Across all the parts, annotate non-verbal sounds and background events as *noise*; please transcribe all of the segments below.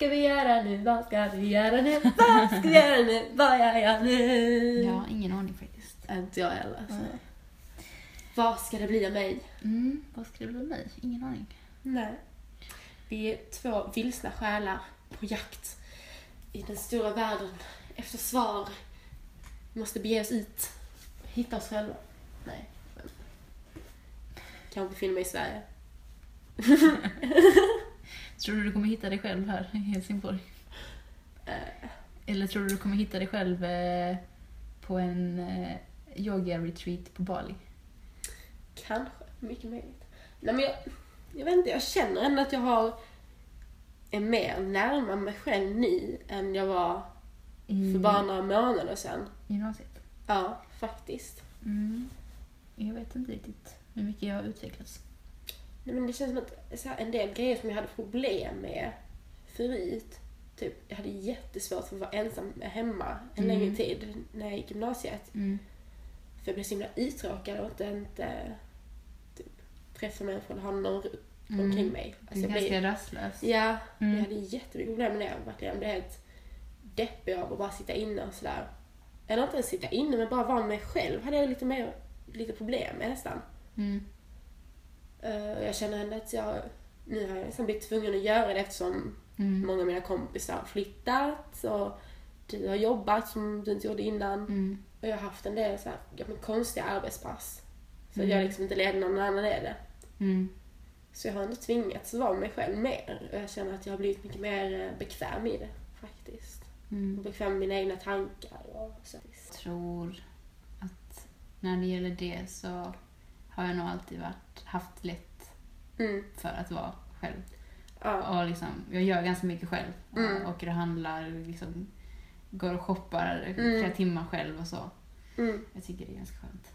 ska vi göra nu? Vad ska vi göra nu? Vad ska vi göra nu? Vad gör jag nu? Jag har ingen aning faktiskt. Inte jag heller. Så. Vad ska det bli av mig? Mm, vad ska det bli med mig? Ingen aning. Nej. Vi är två vilsna själar på jakt i den stora världen efter svar. Vi måste bege oss ut hitta oss själva. Nej. Kanske befinner mig i Sverige. *laughs* Tror du du kommer hitta dig själv här i Helsingborg? Eh, Eller tror du du kommer hitta dig själv eh, på en eh, yoga-retreat på Bali? Kanske, mycket möjligt. Nej men jag, jag vet inte, jag känner ändå att jag har är mer närmare mig själv nu än jag var I för bara några månader sedan. gymnasiet? Ja, faktiskt. Mm. Jag vet inte riktigt hur mycket jag har utvecklats. Nej, men det känns som att så här, en del grejer som jag hade problem med förut, typ jag hade jättesvårt för att vara ensam hemma en Mm. längre tid när jag gick i gymnasiet. Mm. För jag blev så himla uttråkad och inte, inte typ, träffa människor eller ha någon ru- omkring mig. Alltså, jag ganska blev, rastlös. ja, Mm. jag hade jättemycket problem med det. Jag verkligen blev helt deppig av att bara sitta inne och sådär. Eller inte ens sitta inne, men bara vara med mig själv hade jag lite mer lite problem med nästan. Mm. Och jag känner ändå att jag, nu har jag nästan blivit tvungen att göra det eftersom Mm. många av mina kompisar har flyttat och du har jobbat som du inte gjorde innan. Mm. Och jag har haft en del så här, ja, men konstiga arbetspass. Så Mm. jag liksom inte leder någon annan är det. Mm. Så jag har ändå tvingats vara mig själv mer. Och jag känner att jag har blivit mycket mer eh, bekväm i det faktiskt. Mm. Bekväm med mina egna tankar och så. Jag tror att när det gäller det så har jag nog alltid varit, haft lätt Mm. för att vara själv. Ja. Och liksom, jag gör ganska mycket själv. Mm. Och åker och handlar, liksom, går och shoppar Mm. flera timmar själv och så. Mm. Jag tycker det är ganska skönt.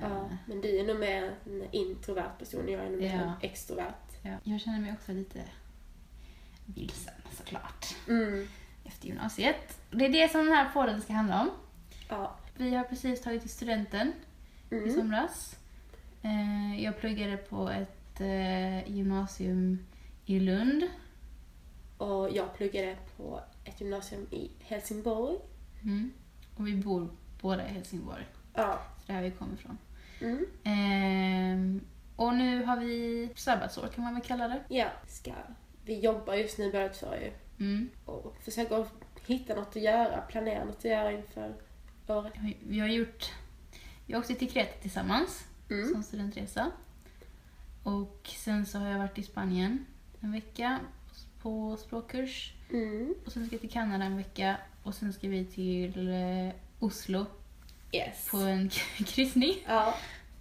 Ja. Men du är nog mer en introvert person jag är nog mer Ja. extrovert. ja. Jag känner mig också lite vilsen såklart. Mm. Efter gymnasiet. Det är det som den här podden ska handla om. Ja. Vi har precis tagit till studenten i Mm. somras. Eh, Jag pluggade på ett eh, gymnasium i Lund. Och jag pluggade på ett gymnasium i Helsingborg. Mm. Och vi bor båda i Helsingborg. Ja. Så det är här vi kommer ifrån. Mm. Ehm, och nu har vi sabbatsår kan man väl kalla det. Ja. Ska, vi jobbar just nu båda två ju. Mm. Och försöker hitta något att göra, planera något att göra inför året. Vi har gjort... Vi har åkt till Kreta tillsammans Mm. som studentresa. Och sen så har jag varit i Spanien en vecka på språkkurs. Mm. Och sen ska jag till Kanada en vecka. Och sen ska vi till eh, Oslo Yes. på en *laughs* kryssning. Ja.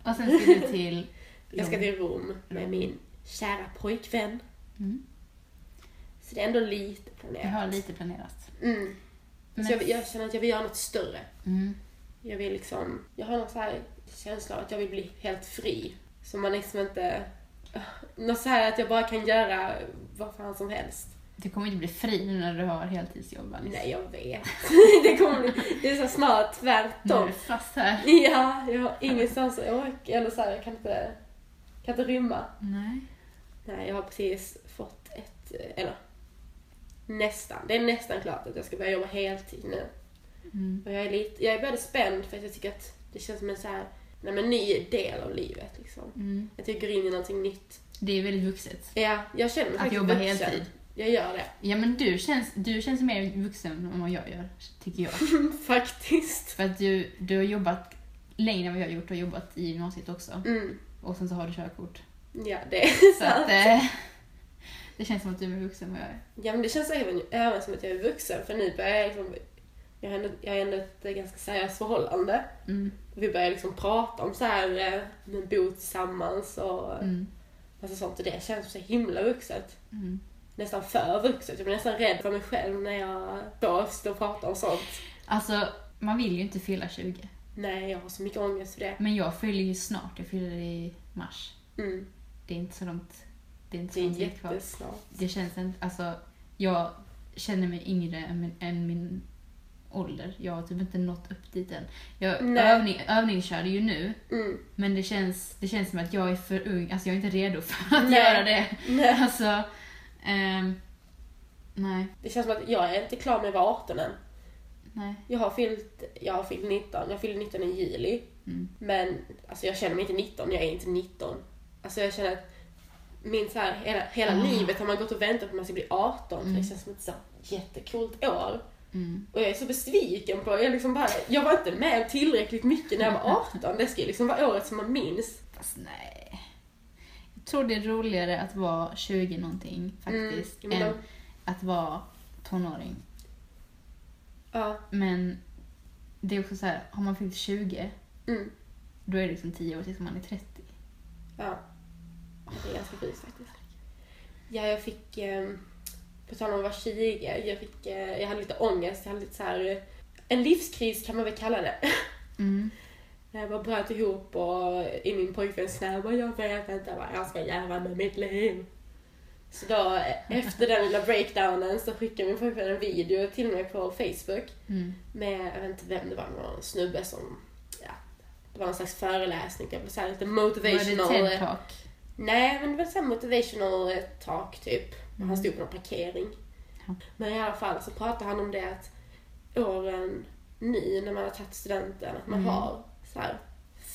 Och sen ska vi till *laughs* Jag ska till Rom med min kära pojkvän. Mm. Så det är ändå lite Jag planerat. har lite planerat. Mm. Men- Så jag, jag känner att jag vill göra något större. Mm. Jag vill liksom, jag har någon så här känsla av att jag vill bli helt fri. Så man liksom inte, något så här att jag bara kan göra vad fan som helst. Du kommer inte bli fri nu när du har heltidsjobb Alice. Nej, jag vet. *laughs* det kommer bli, det är så snart Nu är tvärtom. du fast här. *laughs* Ja, jag har ingenstans att åka, eller så här, jag kan inte, kan inte rymma. Nej. Nej, jag har precis fått ett, eh, eller nästan, det är nästan klart att jag ska börja jobba heltid nu. Mm. Och jag är lite, jag är både spänd för att jag tycker att det känns som en så här, nej men ny del av livet liksom. Mm. Att jag går in i någonting nytt. Det är väldigt vuxet. Ja, jag känner mig Att jobba vuxen. heltid. Jag gör det. Ja men du känns, du känns mer vuxen än vad jag gör, tycker jag. *laughs* faktiskt. För att du, du har jobbat längre än vad jag har gjort. Du har jobbat i gymnasiet också. Mm. Och sen så har du körkort. Ja, det är Så sant. att eh, det känns som att du är vuxen än vad jag är. Ja, men det känns även, även som att jag är vuxen för nu börjar jag liksom, jag ändå, jag har ändå ett eh, ganska seriöst förhållande. Mm. Vi börjar liksom prata om så här, eh, men bo tillsammans och Mm. massa sånt och det känns så himla vuxet. Mm. Nästan för vuxet. Jag blir nästan rädd för mig själv när jag får stå och prata om sånt. Alltså, man vill ju inte fylla 20. Nej, jag har så mycket ångest för det. Men jag fyller ju snart. Jag fyller i mars. Mm. Det är inte så långt. Det är inte så Det är långt kvar. Det känns inte, alltså, jag känner mig yngre än min, än min ålder. Jag har typ inte nått upp dit än. Jag Nej. övning, övningskörde ju nu, Mm. men det känns, det känns som att jag är för ung. Alltså jag är inte redo *laughs* för att Nej. göra det. Nej. Alltså, ehm, nej, Det känns som att jag är inte klar med att vara 18 än. nej. Jag har fyllt, jag har fyllt 19, jag fyllde 19 i juli. Mm. Men alltså jag känner mig inte 19, jag är inte 19. Alltså jag känner att min så här, hela, hela Ah. livet har man gått och väntat på att man ska bli 18. För Mm. det känns som ett så jättekult år. Mm. Och jag är så besviken på, jag liksom bara, jag var inte med tillräckligt mycket när jag var 18. Det ska ju liksom vara året som man minns. Fast nej. Jag tror det är roligare att vara 20 någonting faktiskt, Mm, än då- att vara tonåring. Ja. Men det är också så här, har man fyllt 20, Mm. då är det liksom 10 år tills man är 30. Ja. Det är ganska fint faktiskt. Ja, jag fick, eh, på tal om att vara 20, jag, fick, eh, jag hade lite ångest. Jag hade lite så här, eh, en livskris kan man väl kalla det. Mm. När *laughs* jag bara bröt ihop och i min pojkväns knä bara, jag vet inte vad jag ska göra med mitt liv. Så då, eh, efter den lilla breakdownen så skickade min pojkvän en video till mig på Facebook Mm. med, jag vet inte vem det var, var någon snubbe som, ja, det var någon slags föreläsning, var så här lite Var motivational. det TED-talk? Nej, men det var så här motivational talk typ. Mm. Han stod på någon parkering. Ja. Men i alla fall så pratade han om det att åren nu när man har tagit studenten, att man Mm. har så här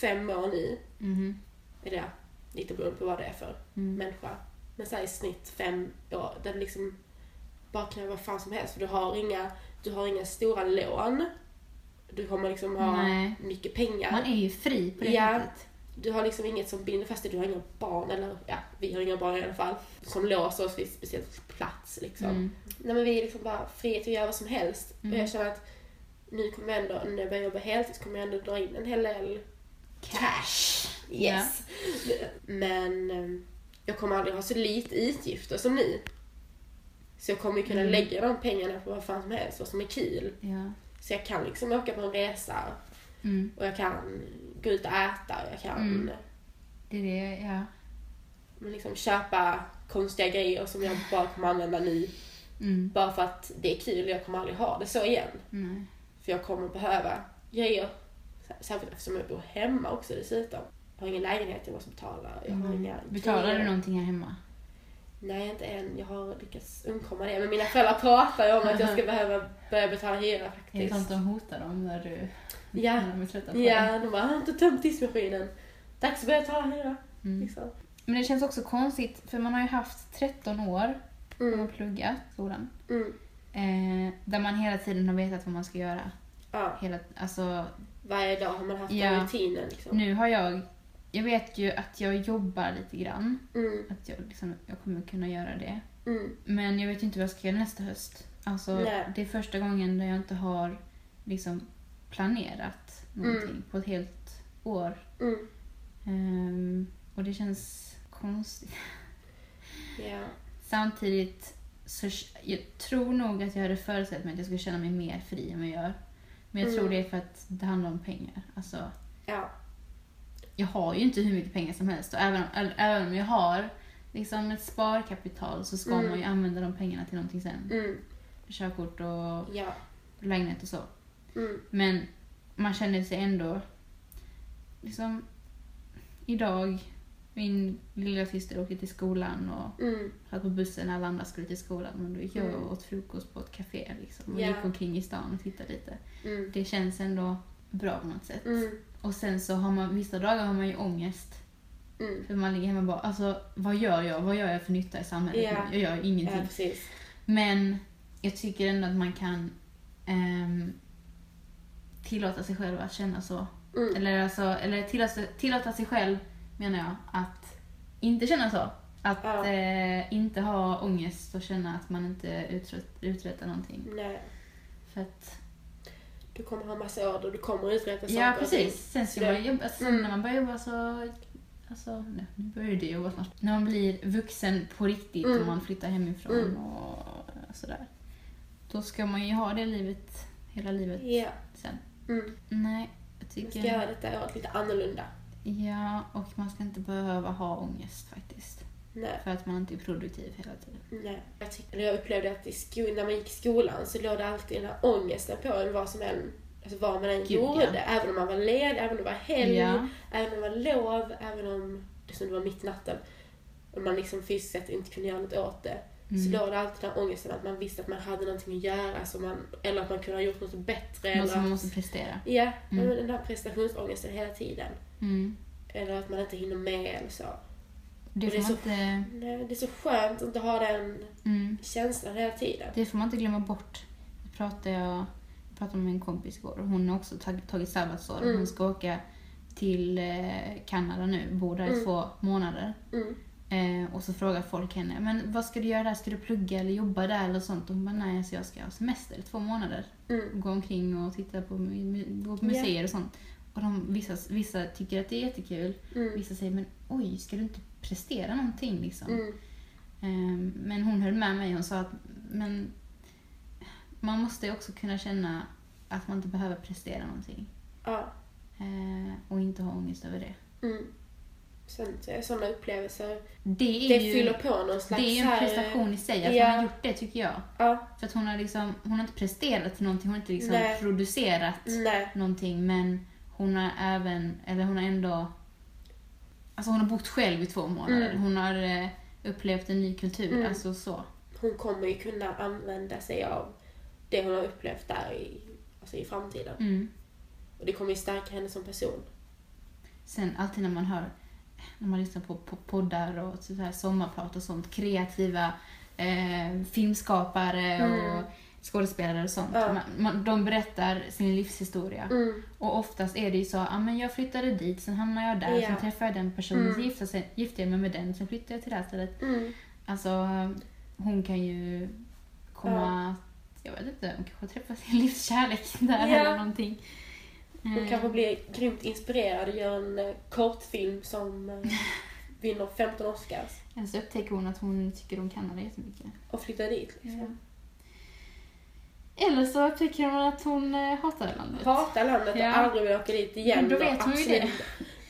fem år nu, Mhm. är det lite beroende på vad det är för Mm. människa. Men så här i snitt fem år, där det liksom bara kan göra vad fan som helst för du har inga, du har inga stora lån. Du kommer liksom ha Nej. mycket pengar. Man är ju fri på det Ja. sättet. Du har liksom inget som binder fast dig, du har inga barn, eller ja, vi har inga barn i alla fall, som låser oss vid speciell plats liksom. Mm. Nej men vi är liksom bara fria till att göra vad som helst. Mm. Och jag känner att nu kommer jag ändå, när jag börjar jobba heltid kommer jag ändå dra in en hel del cash. Yes. Men eh, jag kommer aldrig ha så lite utgifter som ni. Så jag kommer ju kunna Mm. lägga de pengarna på vad fan som helst, vad som är kul. Ja. Så jag kan liksom åka på en resa Mm. och jag kan gå ut och äta och jag kan Mm. Det är det, ja. Men liksom köpa konstiga grejer som jag bara kommer använda nu. Mm. Bara för att det är kul, jag kommer aldrig ha det så igen. Nej. För jag kommer behöva grejer. Särskilt eftersom jag bor hemma också dessutom. Jag har ingen lägenhet jag måste betala. Jag har Mm. inga Betalar grejer. du någonting här hemma? Nej, inte än. Jag har lyckats undkomma det. Men mina föräldrar pratar ju om att jag ska behöva börja betala hyra Är det faktiskt. sånt de hotar om när du Ja. Ja, de bara, "Jag har inte tömt diskmaskinen. Dags att börja betala hyra. Mm. Liksom. Men det känns också konstigt, för man har ju haft 13 år Mm. pluggat skolan. Mm. Eh, där man hela tiden har vetat vad man ska göra. Ja, Hela, alltså, varje dag har man haft Ja. den rutinen liksom. nu har jag... Jag vet ju att jag jobbar lite grann. Mm. Att jag, liksom, jag kommer kunna göra det. Mm. Men jag vet ju inte vad jag ska göra nästa höst. Alltså, Nej. det är första gången där jag inte har liksom, planerat någonting Mm. på ett helt år. Mm. Ehm, och det känns konstigt. Ja. Samtidigt så jag tror nog att jag hade förutsatt mig att jag skulle känna mig mer fri än vad jag gör. Men jag tror Mm. det är för att det handlar om pengar. Alltså, Ja. jag har ju inte hur mycket pengar som helst och även, äl- även om jag har liksom ett sparkapital så ska Mm. man ju använda de pengarna till någonting sen. Mm. Körkort och Ja. lägenhet och så. Mm. Men man känner sig ändå liksom idag min lilla syster åkte till skolan och Mm. satt på bussen när alla andra skulle till skolan. Men då gick jag Mm. och åt frukost på ett café liksom. Och Ja. gick omkring i stan och tittade lite. Mm. Det känns ändå bra på något sätt. Mm. Och sen så har man, vissa dagar har man ju ångest. Mm. För man ligger hemma och bara, alltså vad gör jag? Vad gör jag för nytta i samhället nu? Jag gör ingenting. Ja. Men jag tycker ändå att man kan ehm, tillåta sig själv att känna så. Mm. Eller, alltså, eller tillåta, tillåta sig själv, menar jag, att inte känna så. Att Ja. eh, inte ha ångest och känna att man inte uträtt, uträttar någonting. Nej. För att, Du kommer ha massa då du kommer uträtta saker. ja, precis. Sen ska man jobba, sen Mm. när man börjar jobba så... Alltså, nu börjar det jobba snart. När man blir vuxen på riktigt Mm. och man flyttar hemifrån Mm. och sådär. Då ska man ju ha det livet, hela livet Ja. sen. Mm. Nej, jag Vi ska tycker... göra detta året lite annorlunda. Ja, och man ska inte behöva ha ångest faktiskt. Nej. För att man inte är produktiv hela tiden. Nej. Jag, tyckte, jag upplevde att i sko- när man gick i skolan så låg det alltid den här ångesten på en vad som än, alltså vad man än Gud, gjorde. ja. Även om man var led, även om det var helg, Ja. även om det var lov, även om liksom, det var mitt i natten. Och man liksom fysiskt sett inte kunde göra något åt det. Så Mm. låg det alltid den här ångesten att man visste att man hade någonting att göra. Så man, eller att man kunde ha gjort något bättre. Något Eller som man måste prestera. Ja, Mm. men den här prestationsångesten hela tiden. Mm. Eller att man inte hinner med eller så. Det det är så- inte... Nej, det är så skönt att inte ha den Mm. känslan hela tiden. Det får man inte glömma bort. Det pratade jag, jag pratade med en kompis igår och hon har också tagit, tagit sabbatsår. Mm. Hon ska åka till eh, Kanada nu, bo där i Mm. två månader. Eh, och så frågar folk henne, men vad ska du göra där? Ska du plugga eller jobba där eller sånt? Och hon bara, nej så jag ska ha semester två månader. Mm. Gå omkring och titta på, gå på museer och sånt. Och de, vissa, vissa tycker att det är jättekul. Mm. Vissa säger, men oj, ska du inte prestera någonting liksom? Mm. Ehm, Men hon höll med mig. Hon sa att men man måste också kunna känna att man inte behöver prestera någonting. Ja. Eh, och inte ha ångest över det. Mm. Sen sådana upplevelser, Det är det ju, fyller på någon slags det är ju en här- prestation i sig att ja. hon har gjort det tycker jag. Ja. För att hon har, liksom, hon har inte presterat någonting, hon har inte liksom Nej. producerat Nej. någonting men hon har även, eller hon har ändå Alltså hon har bott själv i två månader. Mm. Hon har eh, upplevt en ny kultur. Mm. Alltså så. Hon kommer ju kunna använda sig av det hon har upplevt där i, alltså i framtiden. Mm. Och det kommer ju stärka henne som person. Sen alltid när man hör, när man lyssnar på, på poddar och så här sommarprat och sånt, kreativa eh, filmskapare Mm. och skådespelare och sånt. Ja. Man, man, de berättar sin livshistoria. Mm. Och oftast är det ju så, ah, men jag flyttade dit, sen hamnade jag där, Ja. sen träffade jag den personen, Mm. sen gifte, sig, gifte jag mig med den, sen flyttade jag till det här stället. Mm. Alltså, hon kan ju komma, jag vet inte, hon kanske träffar sin livskärlek där Ja. eller någonting. Hon Eh, kanske blir grymt inspirerad och gör en eh, kortfilm som eh, vinner 15 Oscars. Eller så upptäcker hon att hon tycker om Kanada jättemycket. Och flyttar dit liksom. Eller så upptäcker hon att hon eh, hatar landet. Hatar landet och Ja. aldrig vill åka dit igen. Men då och vet hon ju det.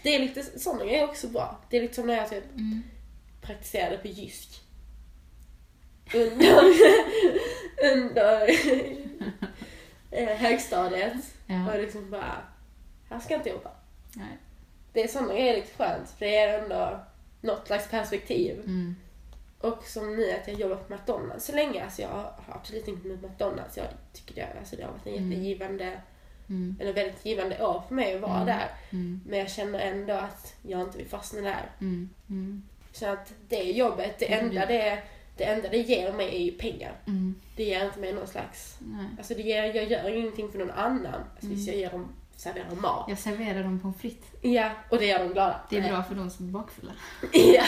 Det är lite, sådana grejer är också bra. Det är lite som när jag typ Mm. praktiserade på jysk. Under, *laughs* under *laughs* eh, högstadiet. Ja. Och liksom bara, här ska jag inte jobba. Nej. Det är sådana grejer lite skönt, för det är ändå något slags perspektiv. Mm. Och som nu att jag jobbar på McDonalds så länge, alltså jag har absolut inget med McDonalds. Jag tycker det, alltså det har varit en Mm. jättegivande, Mm. eller väldigt givande år för mig att vara Mm. där. Mm. Men jag känner ändå att jag inte vill fastna där. Mm. Mm. Så att det jobbet, det Mm. enda det, det enda det ger mig är ju pengar. Mm. Det ger inte mig någon slags, Nej. alltså det ger, jag gör ingenting för någon annan. Alltså Mm. visst, jag ger dem, serverar dem mat. Jag serverar dem pommes frites. Ja, och det gör dem glada. Det är bra för de som är bakfulla. Ja,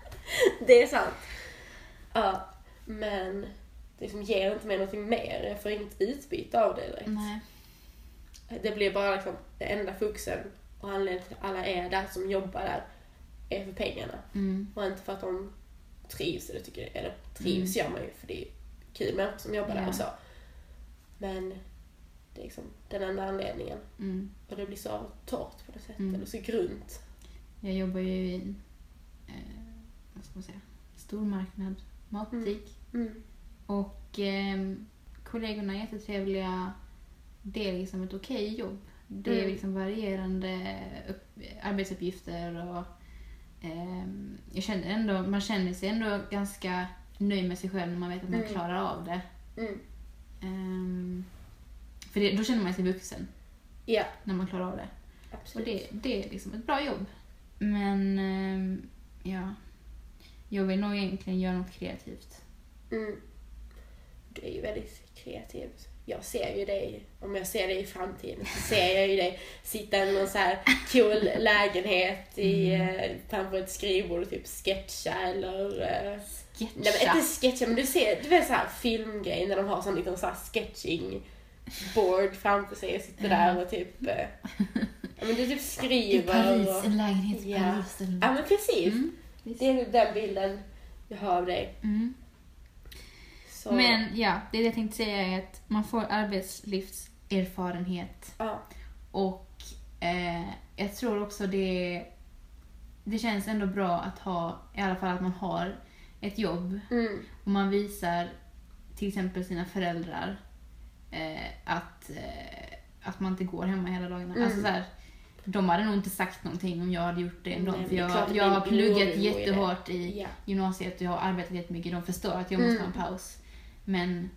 *laughs* det är sant. Ja, men det liksom ger inte mig någonting mer. Jag får inget utbyte av det direkt. Nej. Det blir bara liksom det enda fokusen och anledningen till att alla är där som jobbar där är för pengarna. Mm. Och inte för att de trivs, eller, tycker, eller trivs Mm. gör man ju för det är kul människor som jobbar där och så. Men det är liksom den enda anledningen. Mm. Och det blir så torrt på något sätt, Mm. eller så grunt. Jag jobbar ju i en eh, vad ska man säga, stormarknad, matbutik. Mm. Och eh, kollegorna är jättetrevliga. Det är liksom ett okej jobb. Det är Mm. liksom varierande upp, arbetsuppgifter och eh, jag känner ändå, man känner sig ändå ganska nöjd med sig själv när man vet att man Mm. klarar av det. Mm. Ehm, för det, då känner man sig vuxen Ja, när man klarar av det. Och absolut. det, det är liksom ett bra jobb. Men ehm, ja, jag vill nog egentligen göra något kreativt. Mm. Du är ju väldigt kreativ. Jag ser ju dig, om jag ser dig i framtiden, så ser jag ju dig sitta i någon så här cool lägenhet i, Mm. eh, framför ett skrivbord och typ sketcha eller... eh, Sketcha. Nej men inte sketcha, men du ser, du vet så här filmgrej när de har sån liten så här sketching board framför sig och sitter där och typ... eh, Ja men du typ I skriver Paris, och... en lägenhet i Ja. Paris. Eller Ja men precis. Mm. Det är den bilden jag har av dig. Mm. Så, Men ja, det jag tänkte säga är att man får arbetslivserfarenhet Ja. och eh, jag tror också det det känns ändå bra att ha, i alla fall att man har ett jobb Mm. och man visar till exempel sina föräldrar eh, att, eh, att man inte går hemma hela dagarna. Mm. Alltså så här, de hade nog inte sagt någonting om jag hade gjort det ändå. Nej, för är klart jag, jag har pluggat i jättehårt i Ja. gymnasiet och jag har arbetat jättemycket. De förstår att jag måste Mm. ha en paus. Men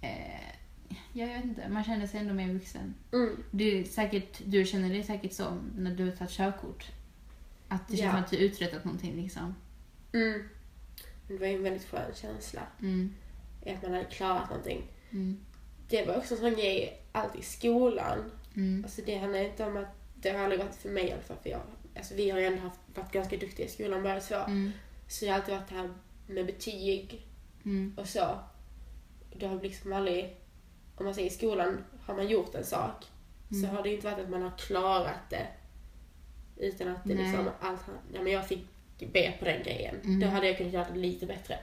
eh, jag vet inte, man känner sig ändå mer vuxen. Mm. Är säkert, du känner det säkert så när du har tagit körkort. Att det känns Ja. att du uträttat någonting liksom. Mm. Det var ju en väldigt skön känsla. Mm. Att man hade klarat någonting. Mm. Det var också en sån grej, allt i skolan. Mm. Alltså det handlar inte om att, det har aldrig varit för mig i alla fall. För jag, alltså vi har ju ändå haft, varit ganska duktiga i skolan båda två. Mm. Så det har alltid varit det här med betyg Mm. och så. Det har liksom aldrig, om man säger i skolan, har man gjort en sak så Mm. har det inte varit att man har klarat det. Utan att det Nej. liksom, allt, ja men jag fick B på den grejen. Mm. Då hade jag kunnat göra det lite bättre.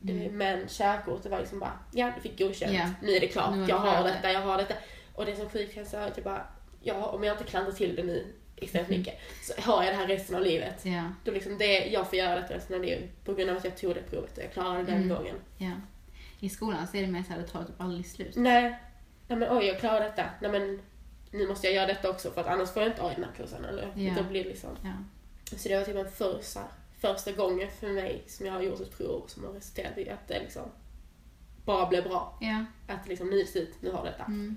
Det- Mm. Men körkort, det var liksom bara, ja du fick godkänt, Ja. nu är det klart, jag det har detta, jag har detta. Och det som sjukkänsla är att jag bara, ja om jag inte klandrar till det nu extremt Mm. mycket så har jag det här resten av livet. Ja, Då liksom det, jag får göra detta resten av livet på grund av att jag tog det provet och jag klarade den Mm. gången. ja. I skolan så är det mer så här, det tar typ aldrig slut. Nej, nej men oj jag klarade detta, nej men nu måste jag göra detta också för att annars får jag inte A i den här kursen. Eller? Ja. Då blir liksom. Ja. Så det var typ en första, första gången för mig som jag har gjort ett prov som har resulterat i att det liksom bara blev bra. Ja. Att liksom nu är det slut, nu har detta. Mm.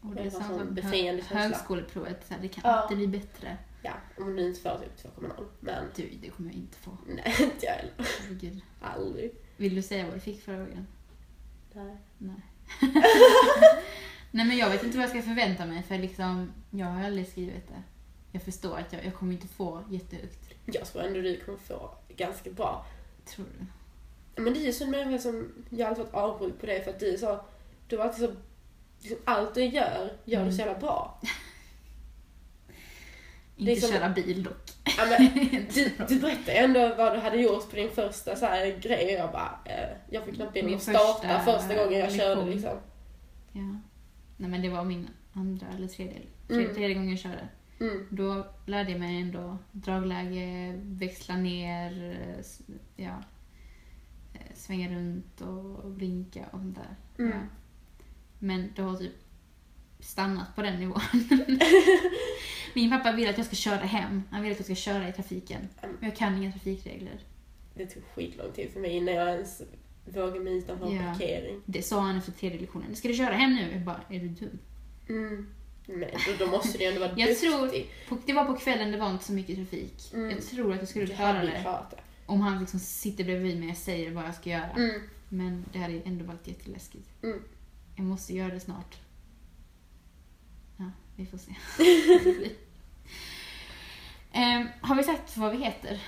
Och det Det är samma som befriande hö- högskoleprovet, så här, det kan Ja. alltid bli bättre. Ja, om du inte får typ 2,0. Men Du, det kommer jag inte få. nej, *laughs* inte jag heller. Herregud. Aldrig. Vill du säga vad du fick förra gången? Nej. Nej. *laughs* Nej men jag vet inte vad jag ska förvänta mig för liksom, jag har aldrig skrivit det. Jag förstår att jag, jag kommer inte få jättehögt. Jag tror ändå du kommer få ganska bra. Tror du? Men du är ju en sån människa som, jag har alltid varit avundsjuk på dig för att du är så, du har alltid så, liksom allt du gör, gör du så Mm. jävla bra. *laughs* Inte som- köra bil dock. Ja, men, du, du berättade ändå vad du hade gjort på din första så här, grej och jag bara, eh, jag fick knappt att starta första gången jag körde lektion. liksom. Ja. Nej men det var min andra eller tredje, Mm. tredje, tredje gången jag körde. Mm. Då lärde jag mig ändå dragläge, växla ner, ja, eh, svänga runt och blinka och sånt där. Mm. Ja. Men det har typ stannat på den nivån. *laughs* Min pappa vill att jag ska köra hem. Han vill att jag ska köra i trafiken. Men jag kan inga trafikregler. Det tog skitlång tid för mig innan jag ens vågade mig utanför Ja. parkering. Det sa han efter tredje lektionen. Ska du köra hem nu? Jag bara, är du dum? Mm. Men då, då måste du ändå vara *laughs* Jag duktig. tror- På, det var på kvällen, det var inte så mycket trafik. Mm. Jag tror att jag skulle klara ju det. klarat det. Om han liksom sitter bredvid mig och säger vad jag ska göra. Mm. Men det hade ju ändå varit jätteläskigt. Mm. Jag måste göra det snart. Ja, vi får se. *laughs* Ehm, har vi sagt vad vi heter?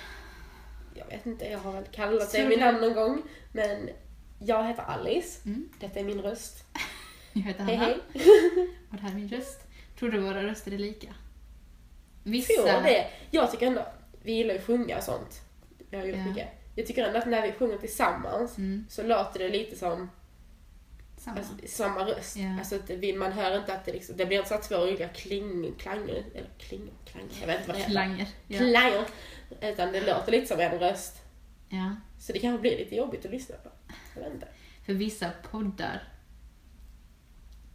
Jag vet inte, jag har väl kallat Tror dig vid namn någon gång. Men jag heter Alice. Mm. Detta är min röst. *laughs* Jag heter Hanna. hej. *laughs* Och det här är min röst. Tror du våra röster är lika? Tror Vissa... det. Jag tycker ändå, vi gillar ju att sjunga och sånt. Vi har gjort Ja. mycket. Jag tycker ändå att när vi sjunger tillsammans Mm, så låter det lite som samma. alltså, samma röst. Ja. Alltså det, man hör inte att det liksom, det blir inte så två olika kling, klanger, eller kling, klanger, jag vet inte vad det heter. Klanger. Ja. Klanger. Utan det låter lite som en röst. ja. Så det kanske blir lite jobbigt att lyssna på. Jag vet inte. För vissa poddar,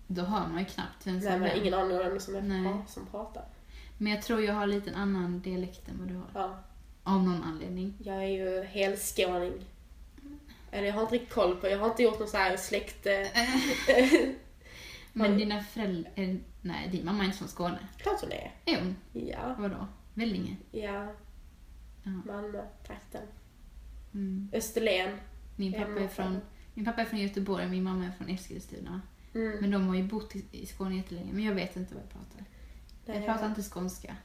då hör man ju knappt vem Nej, som men är ingen aning om vem som, är Nej. som pratar. Men jag tror jag har lite en annan dialekt än vad du har. Ja, Av någon anledning. jag är ju helskåning. Eller jag har inte riktigt koll på, jag har inte gjort någon så här släkt... eh, *laughs* Men dina föräldrar... eh, Nej, din mamma är inte från Skåne. Klart hon är. Är hon? Ja, Vadå? Vellinge? ja. Ja. Malmö, trakten. Mm. Österlen. Min, pappa är från, min pappa är från Göteborg min mamma är från Eskilstuna. Mm. Men de har ju bott i, Skåne jättelänge. Men jag vet inte vad jag pratar. Jag Nej, pratar inte skånska.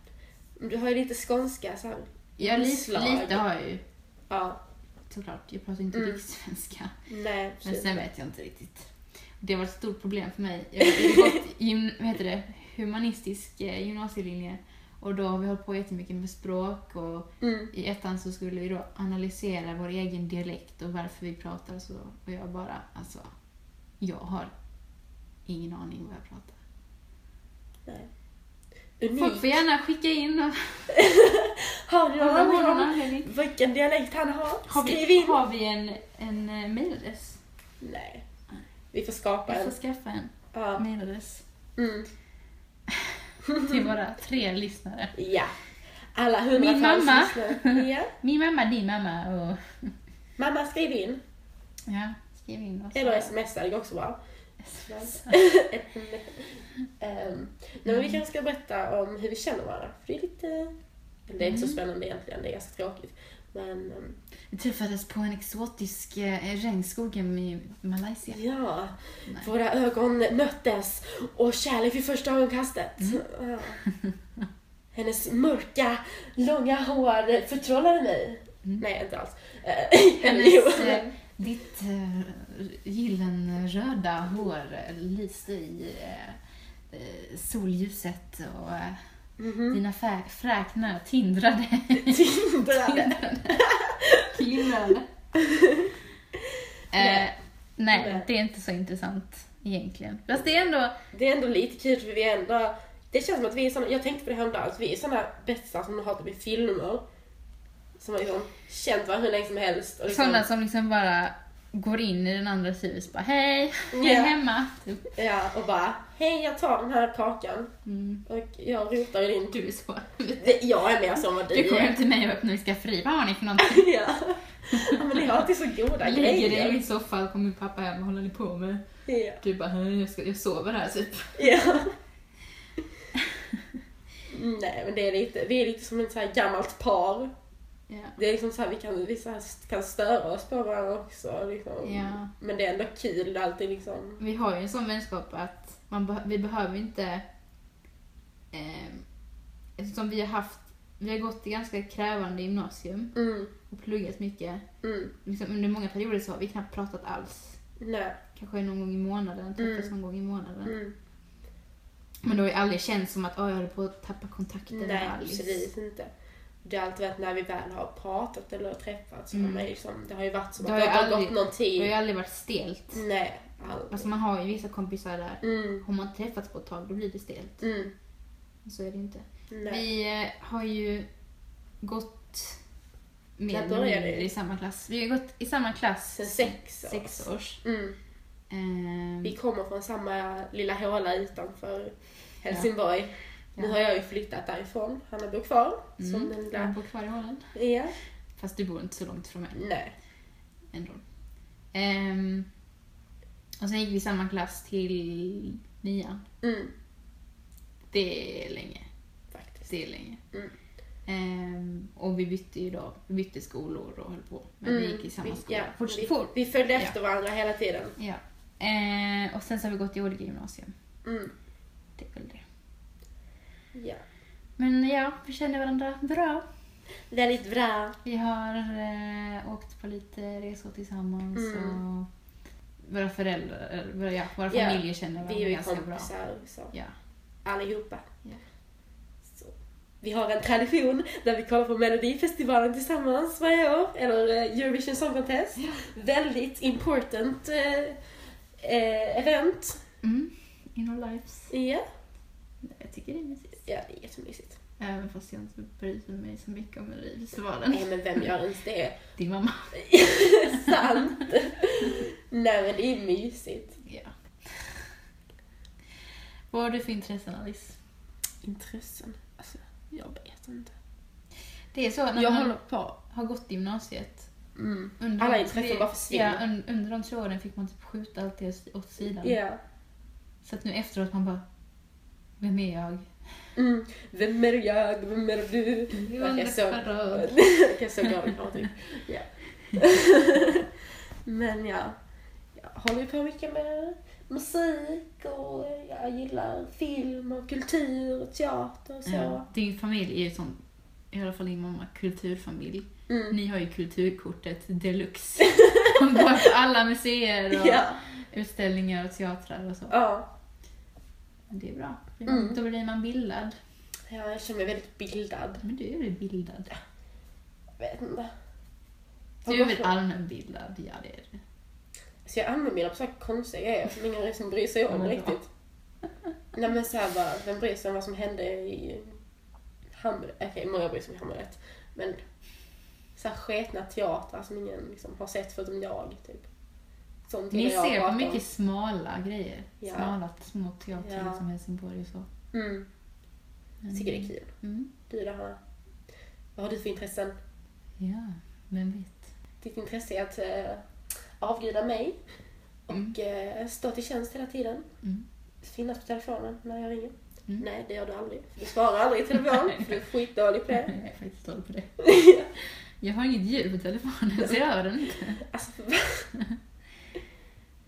Du har ju lite skånska så här. Ja, lite, lite har jag ju. Ja, Såklart. Jag pratar inte Mm. rikssvenska. nej Men sen vet jag inte riktigt. Det var ett stort problem för mig. Jag har gått gym, vad heter det, humanistisk eh, gymnasielinje och då har vi hållit på jättemycket med språk och Mm. i ettan så skulle vi då analysera vår egen dialekt och varför vi pratar så. Och jag bara, alltså, jag har ingen aning vad jag pratar. Nej. Folk får Unik. gärna skicka in och *laughs* Har någon Har någon anledning? Vilken dialekt han har? Har Skriv vi, in! har vi en, en eh, mailadress? Nej. Vi får skapa Vi en. får skaffa en Ja. mailadress Mm. *laughs* till våra tre lyssnare. ja. Alla hundratals Min mamma. lyssnare. Ja. *laughs* Min mamma, din mamma och... *laughs* Mamma, skriv in. Ja, skriv in oss. Eller smsa, det går också bra. um, men vi kanske ska berätta om hur vi känner varandra. För det är lite... Det är inte så Mm. spännande egentligen, det är ganska tråkigt. Men um, Vi träffades på en exotisk eh, regnskog i Malaysia. ja, Nej. våra ögon möttes och kärlek vid första ögonkastet. Ja. Hennes mörka, långa hår förtrollade mig. Mm. Nej, inte alls. Eh. Hennes, *laughs* eh, ditt eh, gyllenröda hår lyste i eh, eh, solljuset och Mhm. dina fä- fräknar tindrade. Tindrade. *laughs* Nej. eh, Nej. det är inte så intressant egentligen. Fast det är ändå... Det är ändå lite kul för vi är ändå... Det känns som att vi är såna, jag tänkte på det häromdagen, att vi är såna bästisar som har typ i filmer. Som har liksom känt varandra hur länge som helst. Och liksom, Sådana som liksom bara går in i den andras hus bara hej, jag är hemma. Typ. Ja, och bara hej jag tar den här kakan Mm. och jag rotar i din... Du är så. Det, jag är mer som vad du Du kommer är. hem till mig och öppnar min skafferi. Vad har ni för någonting? *laughs* ja. ja, men ni har alltid så goda Jag lägger dig i grejer. min soffa och kommer min pappa hem och håller ni på med? Ja. Du bara, "Hej, jag, ska, jag sover här typ. ja. *laughs* Nej men det är lite, vi är lite som ett så här gammalt par. Ja. Det är liksom så här, vi kan, vi så här, kan störa oss på varandra också. Liksom. Ja. Men det är ändå kul, det alltid liksom... Vi har ju en sån vänskap att man beh- vi behöver inte... Eh, eftersom vi har haft... Vi har gått i ganska krävande gymnasium Mm, och pluggat mycket. mm, Liksom under många perioder så har vi knappt pratat alls. nej, Kanske någon gång i månaden, träffas Mm. någon gång i månaden. mm, Men det har ju aldrig känts som att "Åh, jag håller på att tappa kontakten nej med Alice. absolut inte. Det har alltid varit när vi väl har pratat eller träffats, har Mm. man liksom, det har ju varit som Det att har det har aldrig- gått någon Det tid. har ju aldrig varit stelt. Nej, aldrig. Alltså man har ju vissa kompisar där. Mm, Har man träffats på ett tag då blir det stelt. mm, Så är det inte. nej. Vi eh, har ju gått mer eller mindre i samma klass. Vi har gått i samma klass Sen sex år. sex års. Mm. Ehm, Vi kommer från samma lilla håla utanför Helsingborg. Nu Ja. har jag ju flyttat därifrån. Hanna bor kvar. Som mm, den jag lilla... bor kvar i Holland. Ja. Fast du bor inte så långt från mig Nej. ändå. Ehm, och sen gick vi i samma klass till nian. Mm, Det är länge. faktiskt. Det är länge. Mm. Ehm, och vi bytte ju då, vi bytte skolor och höll på. Men vi Mm, gick i samma vi- skola. Ja, vi, vi följde Ja. efter varandra hela tiden. ja. Ehm, och sen så har vi gått i olika gymnasium. Mm. Det är väl det. Ja. Men ja, vi känner varandra bra. Väldigt bra. Vi har eh, åkt på lite resor tillsammans Mm. och våra föräldrar, våra, ja, våra Ja, familjer känner Vi varandra är ju ganska bra. kompisar så. Ja. allihopa. Ja. Så. Vi har en tradition där vi kollar på Melodifestivalen tillsammans varje år, eller eh, Eurovision Song Contest. Väldigt important eh, eh, event. Mm. In our lives. Ja. Jag tycker det är mysigt. Ja, det är jättemysigt. Även fast jag inte bryr mig så mycket om Melodifestivalen. Nej men vem gör ens det? Din mamma. *laughs* Sant! Nej men det är mysigt. Ja. Vad har du för intressen Alice? Intressen? Alltså, jag vet inte. Det är så när Jag man håller på. har gått gymnasiet. Mm. Under Alla de intressen tre- bara försvinner. Ja, un, under de tre åren fick man typ skjuta allt det åt sidan. Ja. Så att nu efteråt man bara, vem är jag? Mm. Vem är jag? Vem är du? Är så, är *laughs* så i typ. Ja. *laughs* Men ja, jag håller ju på mycket med musik och jag gillar film och kultur och teater och så. Ja, din familj är ju sån, i alla fall din mamma, kulturfamilj. Mm. Ni har ju kulturkortet deluxe. *laughs* Man går på alla museer och Ja. utställningar och teatrar och så. ja. Det är bra. Mm. Då blir man bildad. Ja, jag känner mig väldigt bildad. Men du är väl bildad? Jag vet inte. Du är väl allmänbildad? Ja, det är du. Så jag använder mina på så konstiga grejer som ingen liksom bryr sig om riktigt. Nej men såhär bara, vem bryr sig om vad som hände i Hamburg? Okej, många bryr sig om Hamburg. Men så här sketna teatrar som ingen liksom, har sett förutom jag, typ. Sånt Ni jag ser på mycket smala grejer. Ja. Smala små teatrar Ja. som Helsingborg och så. Mm, Men- tycker det är kul. Mm. Du då? Vad har du för intressen? Ja, vem vet. Ditt intresse är att äh, avguda mig och Mm. eh, stå till tjänst hela tiden. Mm. Finnas på telefonen när jag ringer. Mm. Nej, det gör du aldrig. Du svarar aldrig i telefon, *laughs* för du är skitdålig på det. Jag är faktiskt dålig på det. *laughs* Jag har inget ljud på telefonen så jag hör den inte. Alltså, *laughs*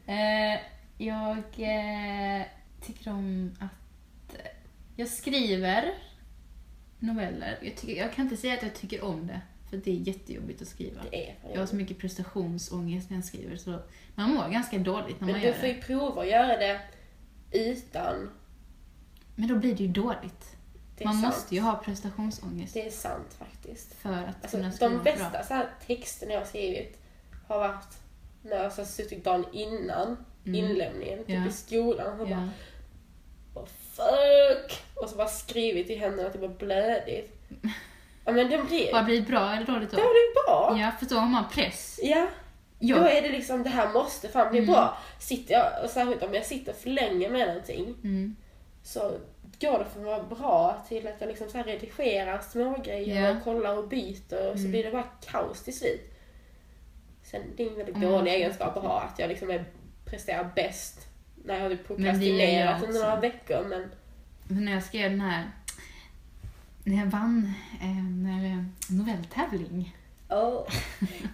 Eh, jag eh, tycker om att... eh, Jag skriver noveller. Jag, tycker, jag kan inte säga att jag tycker om det, för det är jättejobbigt att skriva. det är Jag har så mycket prestationsångest när jag skriver så man mår ganska dåligt när man Men gör du får det. ju prova att göra det utan... Men då blir det ju dåligt. Det Man sant. måste ju ha prestationsångest Det är sant faktiskt. för att Alltså, kunna skriva de bra. bästa så här, texterna jag har skrivit har varit när jag suttit dagen innan Mm. inlämningen, typ Ja. i skolan. Och Ja. bara, fuck! Och så bara skrivit i händerna typ och blödigt. *laughs* Ja men det blir, Har det blivit bra eller dåligt det då? har blivit bra. Ja, för då har man press. Ja, då Jag, är det liksom det här måste fan bli Mm. bra. Sitter jag, och särskilt om jag sitter för länge med någonting mm, så går det från att vara bra till att jag liksom så här redigerar små grejer Ja. och kollar och byter och så Mm. blir det bara kaos till slut. Sen det är en väldigt Mm. dålig egenskap att ha, att jag liksom är, presterar bäst när jag har typ prokrastinerat under några veckor men men när jag skrev den här... När jag vann en eh, novelltävling. oh.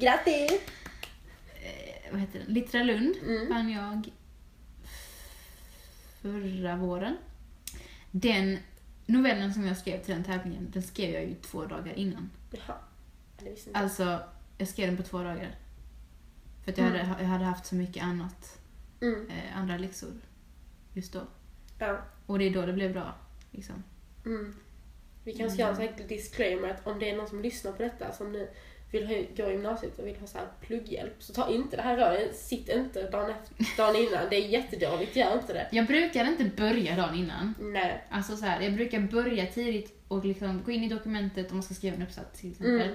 grattis! *laughs* Eh, vad heter den? Littra Lund Mm. vann jag förra våren. Den novellen som jag skrev till den tävlingen, den skrev jag ju två dagar innan. Jaha. Alltså, jag skrev den på två dagar. För att jag, Mm. hade, jag hade haft så mycket annat, Mm. eh, andra läxor just då. Ja. Och det är då det blev bra. Liksom. Mm. Vi kanske ska göra en sån här disclaimer att om det är någon som lyssnar på detta som nu vill ha, gå i gymnasiet och vill ha så här plugghjälp så ta inte det här röret. Sitt inte dagen, efter, dagen innan. Det är jättedåligt. Gör inte det. Jag brukar inte börja dagen innan. Nej. Alltså så här, jag brukar börja tidigt och liksom gå in i dokumentet om man ska skriva en uppsats till exempel. Mm.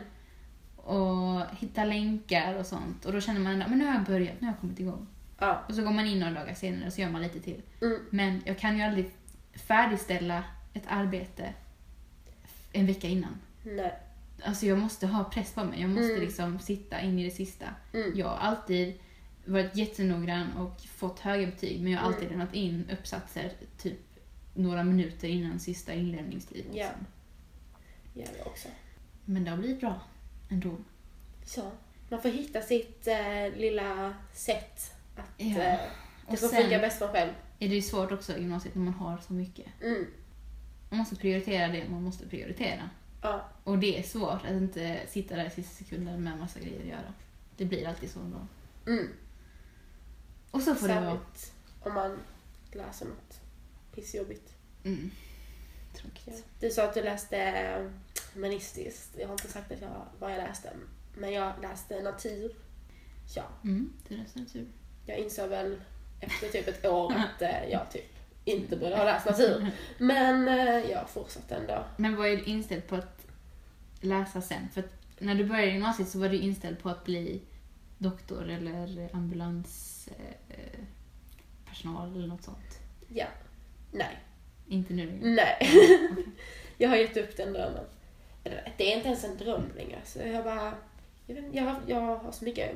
Och hitta länkar och sånt. Och då känner man att nu har jag börjat, nu har jag kommit igång. Ja. Och så går man in några dagar senare och så gör man lite till. Mm. Men jag kan ju aldrig färdigställa ett arbete en vecka innan. Nej. Alltså jag måste ha press på mig. Jag måste Mm. liksom sitta in i det sista. Mm. Jag har alltid varit jättenoggrann och fått höga betyg men jag har alltid Mm. lämnat in uppsatser typ några minuter innan sista inlämningstid. Ja. Liksom. Ja, jag också. Men det har blivit bra ändå. Så. Man får hitta sitt eh, lilla sätt att Ja. eh, det sen- funkar bäst för själv. Är det ju svårt också i gymnasiet när man har så mycket. Mm. Man måste prioritera det man måste prioritera. Ja. Och det är svårt att inte sitta där i sista sekunden med massa grejer att göra. Det blir alltid så då. Mm. Och så får det vara. Särskilt om man läser något pissjobbigt. Mm. Ja. Tråkigt. Du sa att du läste humanistiskt. Jag har inte sagt att jag, vad jag läste. Men jag läste natur. Ja, Mm, det är nästan tur. jag insåg väl efter typ ett år *laughs* att eh, jag typ inte borde ha läst natur. Men eh, jag fortsatte ändå. Men var du inställd på att läsa sen? För att när du började gymnasiet så var du inställd på att bli doktor eller ambulanspersonal eh, eller något sånt. Ja. Nej. Inte nu. Nej. *laughs* jag har gett upp den drömmen. Det är inte ens en dröm längre. Så jag bara... Jag, vet, jag, har, jag har så mycket...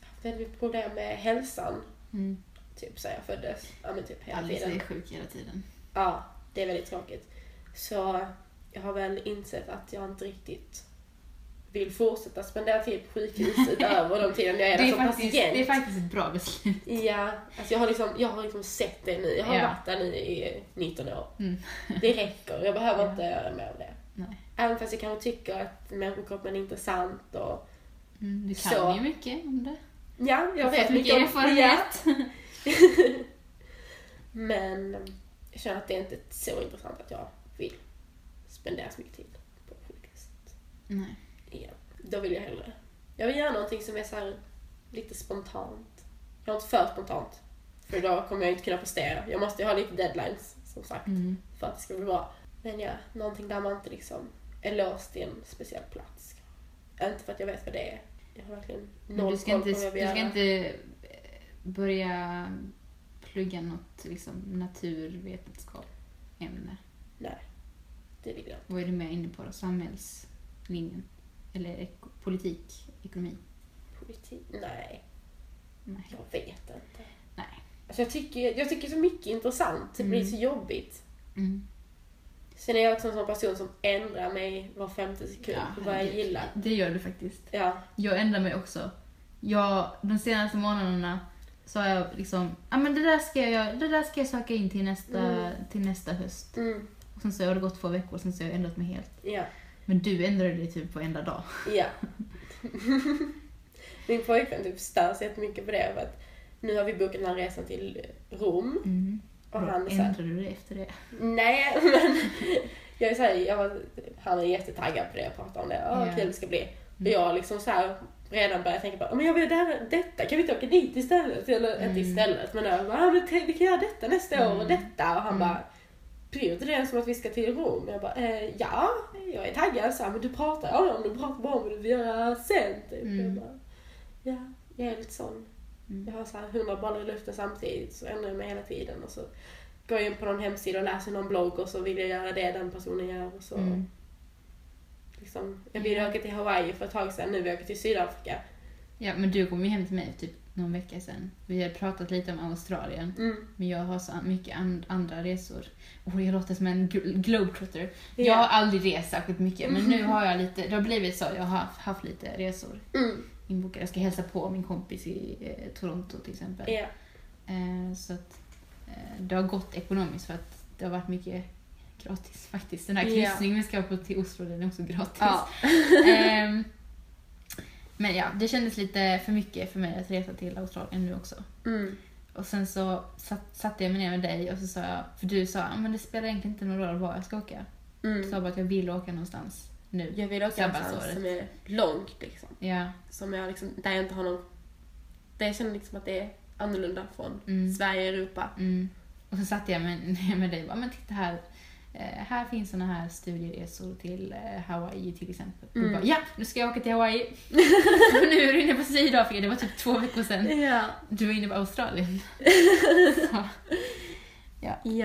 haft väldigt problem med hälsan. Mm. Typ sen jag föddes. Ja men typ hela Alice tiden. är sjuk hela tiden. Ja, det är väldigt tråkigt. Så jag har väl insett att jag inte riktigt vill fortsätta spendera tid på sjukhus *laughs* utöver de tiden jag är där är, som faktiskt, patient. det är faktiskt ett bra beslut. Ja, alltså jag har liksom, jag har liksom sett det nu. Jag har Ja. varit där nu i 19 år. Mm. Det räcker, jag behöver Ja. inte göra mer av det. Nej. Även fast jag kanske tycker att människokroppen är intressant och... Mm, du kan Så. ju mycket om det. Ja, jag vet mycket om- erfarenhet. Ja. *laughs* Men jag känner att det är inte så intressant att jag vill spendera så mycket tid på sjukhuset. Nej. Ja, då vill jag hellre. Jag vill göra någonting som är så här lite spontant. Jag inte för spontant. För då kommer jag inte kunna prestera. Jag måste ju ha lite deadlines, som sagt, Mm. för att det ska bli bra. Men ja, någonting där man inte liksom är låst i en speciell plats. Inte för att jag vet vad det är. Jag har verkligen noll du ska koll inte, på vad jag du ska inte eh, börja plugga något liksom, naturvetenskap ämne. Nej, det vill jag inte. Vad är du mer inne på då? Samhällslinjen? Eller eko- politik? Ekonomi? Politik? Nej, Nej. jag vet inte. Nej. Alltså jag, tycker, jag tycker så mycket intressant. Det blir Mm. så jobbigt. Mm. Sen är jag också en sån person som ändrar mig var femte sekund Ja, på vad jag gillar. Det gör du faktiskt. Ja. Jag ändrar mig också. Jag, de senaste månaderna så har jag liksom, ja men det där ska jag det där ska jag söka in till nästa, Mm. till nästa höst. Mm. Och sen så har det gått två veckor, sen så har jag ändrat mig helt. Ja. Men du ändrade dig typ på enda dag. Ja. *laughs* Min pojkvän typ stör sig jättemycket på det. För att nu har vi bokat den här resan till Rom. Mm. Och han är såhär, ändrade du dig efter det? nej *laughs* men. Jag är såhär, jag var, han är jättetaggad på det och pratar om det. Åh, vad kul det ska bli. Och Mm. jag liksom såhär redan börjat tänka på, men jag vill där, detta, kan vi inte åka dit istället? Eller Mm. inte istället, men jag bara, "Ja, men vi kan göra detta nästa år och Mm. detta. Och han Mm. bara, bryr du dig som att vi ska till Rom? Jag bara, eh, ja, jag är taggad. Så här, men du pratar, ja, du pratar bara om vad du vill göra sen. Typ. Mm. Jag bara, ja, jag är lite sån. Mm. Jag har så här hundra bollar i luften samtidigt så ändrar jag mig hela tiden. Och så går jag in på någon hemsida och läser någon blogg och så vill jag göra det den personen gör. Och så, Mm. liksom, jag ville åka till Hawaii för ett tag sedan, nu vill jag åka till Sydafrika. Ja, men du kom ju hem till mig typ någon vecka sedan. Vi har pratat lite om Australien. Mm. Men jag har så mycket and- andra resor. Och jag låter som en gl- globetrotter. Ja. Jag har aldrig rest särskilt mycket, men nu har jag lite, det har blivit så. Jag har haft, haft lite resor Mm. Inbokade. Jag ska hälsa på min kompis i eh, Toronto till exempel. Ja. Eh, så att eh, det har gått ekonomiskt för att det har varit mycket gratis faktiskt. Den här kryssningen vi ska på till Oslo, den är också gratis. Ja. *laughs* Ehm, men ja, det kändes lite för mycket för mig att resa till Australien nu också. Mm. Och sen så satt, satte jag mig ner med dig och så sa jag, för du sa "Ja, men det spelar egentligen inte någon roll var jag ska åka. Jag Mm. sa bara att jag vill åka någonstans nu. Jag vill åka Sabbatsåret. någonstans som är långt liksom. Ja. Som jag liksom, där jag inte har någon... Där jag känner liksom att det är annorlunda från Mm. Sverige och Europa. Mm. Och så satte jag mig *laughs* ner med dig och bara, men titta här. Eh, här finns såna här studieresor till eh, Hawaii till exempel. Mm. du bara, ja, nu ska jag åka till Hawaii. *laughs* och nu är du inne på Sydafrika, det var typ två veckor sedan. Ja. Du var inne på Australien. *laughs* så, Ja. Vi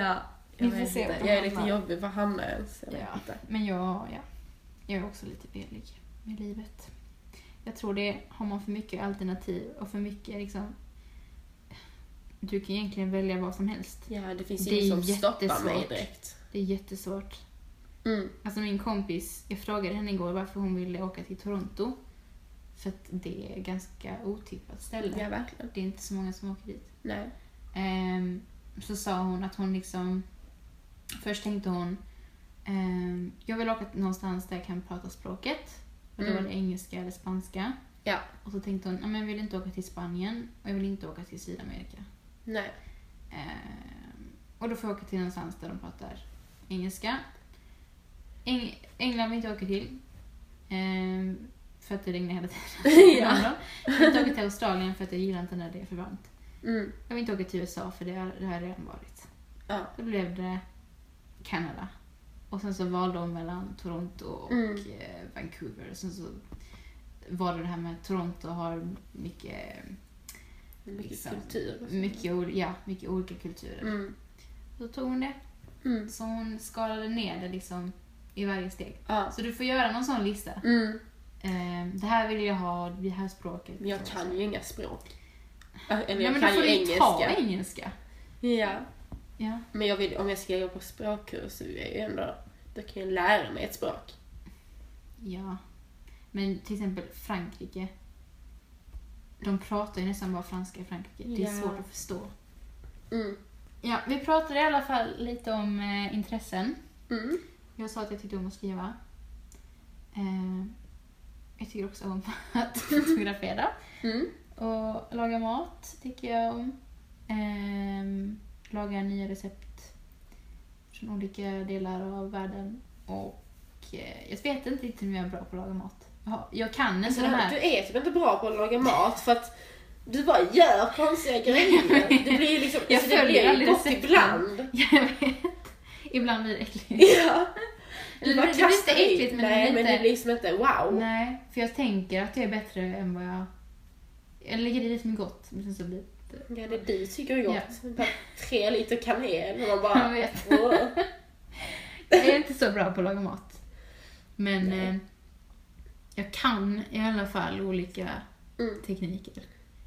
Jag får vet inte. Jag är lite jobbig. Var hamnar jag ens? Jag Ja. men jag, ja, jag är också lite velig med livet. Jag tror det, har man för mycket alternativ och för mycket liksom du kan egentligen välja vad som helst. Ja, det finns Det är ingen som stoppar mig direkt. Det är jättesvårt. Mm. Alltså min kompis, jag frågade henne igår varför hon ville åka till Toronto. För att det är ganska otippat ställe. Ja, verkligen. Det är inte så många som åker dit. Nej. Ehm, så sa hon att hon liksom... Först tänkte hon, ehm, jag vill åka någonstans där jag kan prata språket. Och då Mm. var det engelska eller spanska. Ja. Och så tänkte hon, "Ja, men jag vill inte åka till Spanien och jag vill inte åka till Sydamerika. Nej. Ehm, och då får jag åka till någonstans där de pratar engelska. Eng- England vill inte åka till. ehm, för att det regnar hela tiden *laughs* Ja. Jag vill inte åka till Australien för att jag gillar inte när det är för varmt. Mm. Jag vill inte åka till USA för det har, det har jag redan varit. Ja. Då blev det Kanada. Och sen så valde hon mellan Toronto och Mm. eh, Vancouver. Sen så var det det här med Toronto har mycket, Mycket Liksom, kultur. så. mycket, ja, mycket olika kulturer. Mm. Då tog hon det. Mm. Så hon skalade ner det liksom i varje steg. Ja. Så du får göra någon sån lista. Mm. Eh, det här vill jag ha, det här språket. Men jag kan ju inga språk. Eller Ja, jag men då kan får ju ju ta engelska. engelska. Ja. Ja. Men jag vill, om jag ska gå på språkkurs så är jag ju ändå, då kan jag lära mig ett språk. ja. Men till exempel Frankrike. De pratar ju nästan bara franska i Frankrike. Det är Ja. svårt att förstå. Mm. Ja, vi pratade i alla fall lite om eh, intressen. Mm. Jag sa att jag tyckte om att skriva. Eh, jag tycker också om *laughs* att fotografera. Mm. Och laga mat tycker jag om. Ehm, laga nya recept från olika delar av världen. Och eh, jag vet inte riktigt om jag är bra på att laga mat. Jag, kan inte Alltså, de här... Du är typ inte bra på att laga mat för att du bara gör konstiga *laughs* grejer. Det blir ju liksom, Jag alltså, det blir gott recepten. ibland. *laughs* Jag vet. Ibland blir det äckligt. Ja. *laughs* Eller bara det, det blir inte äckligt men Nej, det men det inte... blir liksom inte wow. Nej, för jag tänker att jag är bättre än vad jag... Jag lägger i det som är gott, men sen så blir det... Ja, det du tycker är gott. Ja. Bara tre liter kanel och man Jag bara... vet. Åh. *laughs* Jag är inte så bra på att laga mat. Men eh, jag kan i alla fall olika Mm. tekniker.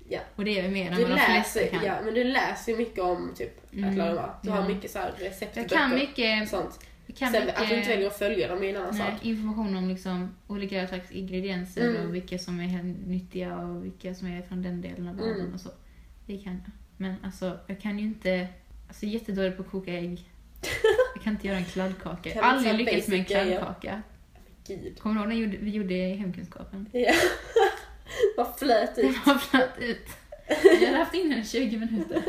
Ja. Och det är mer än Du vad de flesta läser, kan. ja, men du läser ju mycket om typ att Mm, laga mat. Du har mycket så här Jag receptböcker kan och mycket, sånt. jag kan Sen mycket att du inte väljer att följa dem är en annan nej, sak. information om liksom olika slags ingredienser Mm. och vilka som är nyttiga och vilka som är från den delen av världen Mm. och så. Det kan jag. Men alltså, jag kan ju inte... Alltså jag är jättedålig på att koka ägg. *laughs* Jag kan inte göra en kladdkaka. Jag har aldrig lyckats med en kladdkaka. Gud. Kommer du ihåg när vi gjorde- vi gjorde i hemkunskapen? Ja. *laughs* Vad flöt Den ut. har flöt ut. Jag hade haft in den i 20 minuter.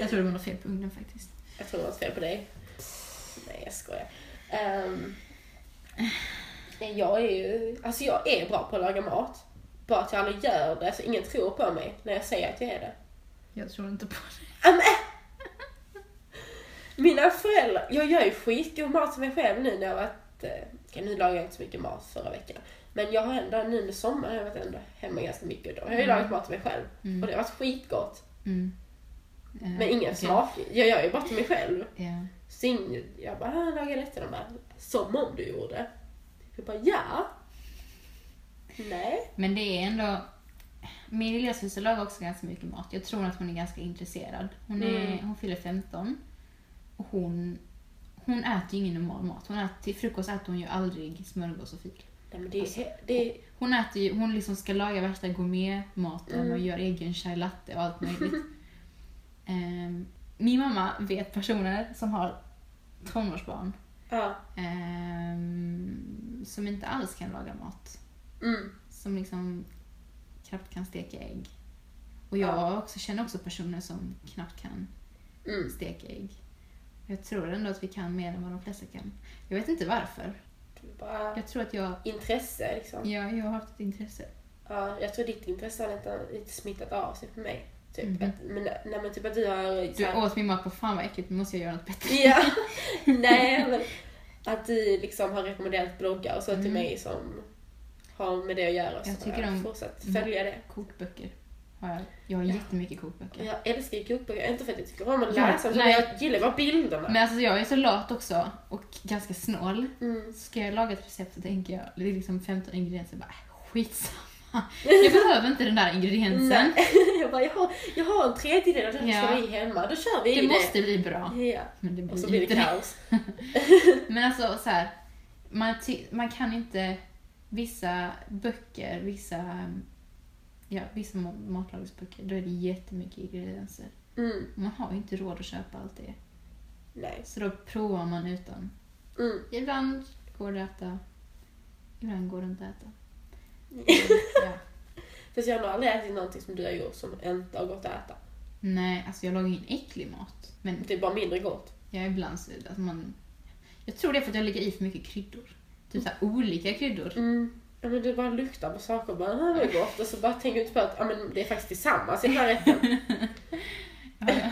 Jag tror det var något fel på ugnen faktiskt. Jag tror det var fel på dig. Nej, jag skojar. Um, jag är ju... Alltså jag är bra på att laga mat. Bara att jag aldrig gör det, så ingen tror på mig när jag säger att jag är det. Jag tror inte på det. Amen. Mina föräldrar, jag gör ju skitgod mat till mig själv nu när jag varit, eh, okej, nu lagar jag inte så mycket mat förra veckan. Men jag har ändå nu under sommaren har jag varit ändå hemma ganska mycket. Då har jag ju Mm. lagat mat till mig själv. Mm. Och det har varit skitgott. Mm. Eh, Men ingen okej. smak. Jag gör ju bara till mig själv. Ja. Så jag bara, ah, lagar rätten. De bara, som om du gjorde. Jag bara, ja. Nej. Men det är ändå... Min lillasyster lagar också ganska mycket mat. Jag tror att hon är ganska intresserad. Hon, är, Mm. hon fyller 15. Och hon, hon äter ju ingen normal mat. Hon äter, till frukost äter hon ju aldrig smörgås och fil. Nej men det, Alltså, det, Hon äter ju, hon liksom ska laga värsta gourmetmaten Mm. och gör egen chai latte och allt möjligt. *laughs* Ehm, min mamma vet personer som har tonårsbarn ja. ehm, som inte alls kan laga mat. Mm. Som liksom knappt kan steka ägg. Och jag Ja. också, känner också personer som knappt kan Mm. steka ägg. Jag tror ändå att vi kan mer än vad de flesta kan. Jag vet inte varför. Jag tror att jag, intresse liksom. ja, jag har haft ett intresse. Ja, jag tror ditt intresse har lite, lite smittat av sig på mig. Typ. Mhm. Att, men, nej men typ att du har... Du här- åt min mat på fan vad äckligt, nu måste jag göra något bättre. Ja. *laughs* Nej, men att du liksom har rekommenderat bloggar och så till Mm. mig som har med det att göra. Så Jag tycker om- fortsatt följa det. Kokböcker har jag. Jag har Ja. jättemycket kokböcker. Jag älskar kokböcker, inte för att jag tycker om att läsa, nej. jag gillar bara bilderna. Men alltså jag är så lat också och ganska snål. Mm. Ska jag laga ett recept så tänker jag, det är liksom 15 ingredienser, bara äh, skitsamma. Jag behöver inte den där ingrediensen. Nej. *laughs* jag bara, jag har, jag har en tredjedel av det här Ja. ska vi hemma, då kör vi Det i måste bli bra. det. Ja. Men det Och blir så blir det det. kaos. *laughs* Men alltså så här, man, man kan inte, vissa böcker, vissa, ja, vissa ma- matlagningsböcker, då är det jättemycket ingredienser. Mm. Man har ju inte råd att köpa allt det. Nej. Så då provar man utan. Mm. Ibland går det att äta, ibland går det inte att äta. *laughs* Ja. Fast jag har nog aldrig ätit någonting som du har gjort som inte har gått att äta. Nej, alltså jag lagar ingen äcklig mat. Men Det är bara mindre gott. jag ibland så, alltså man, jag tror det är för att jag lägger i för mycket kryddor. Typ så här, olika kryddor. Mm. Ja, men du bara luktar på saker och bara, det är gott. Och så bara tänker du inte på att ja, men det är faktiskt tillsammans i den här rätten. *laughs* Ja, ja.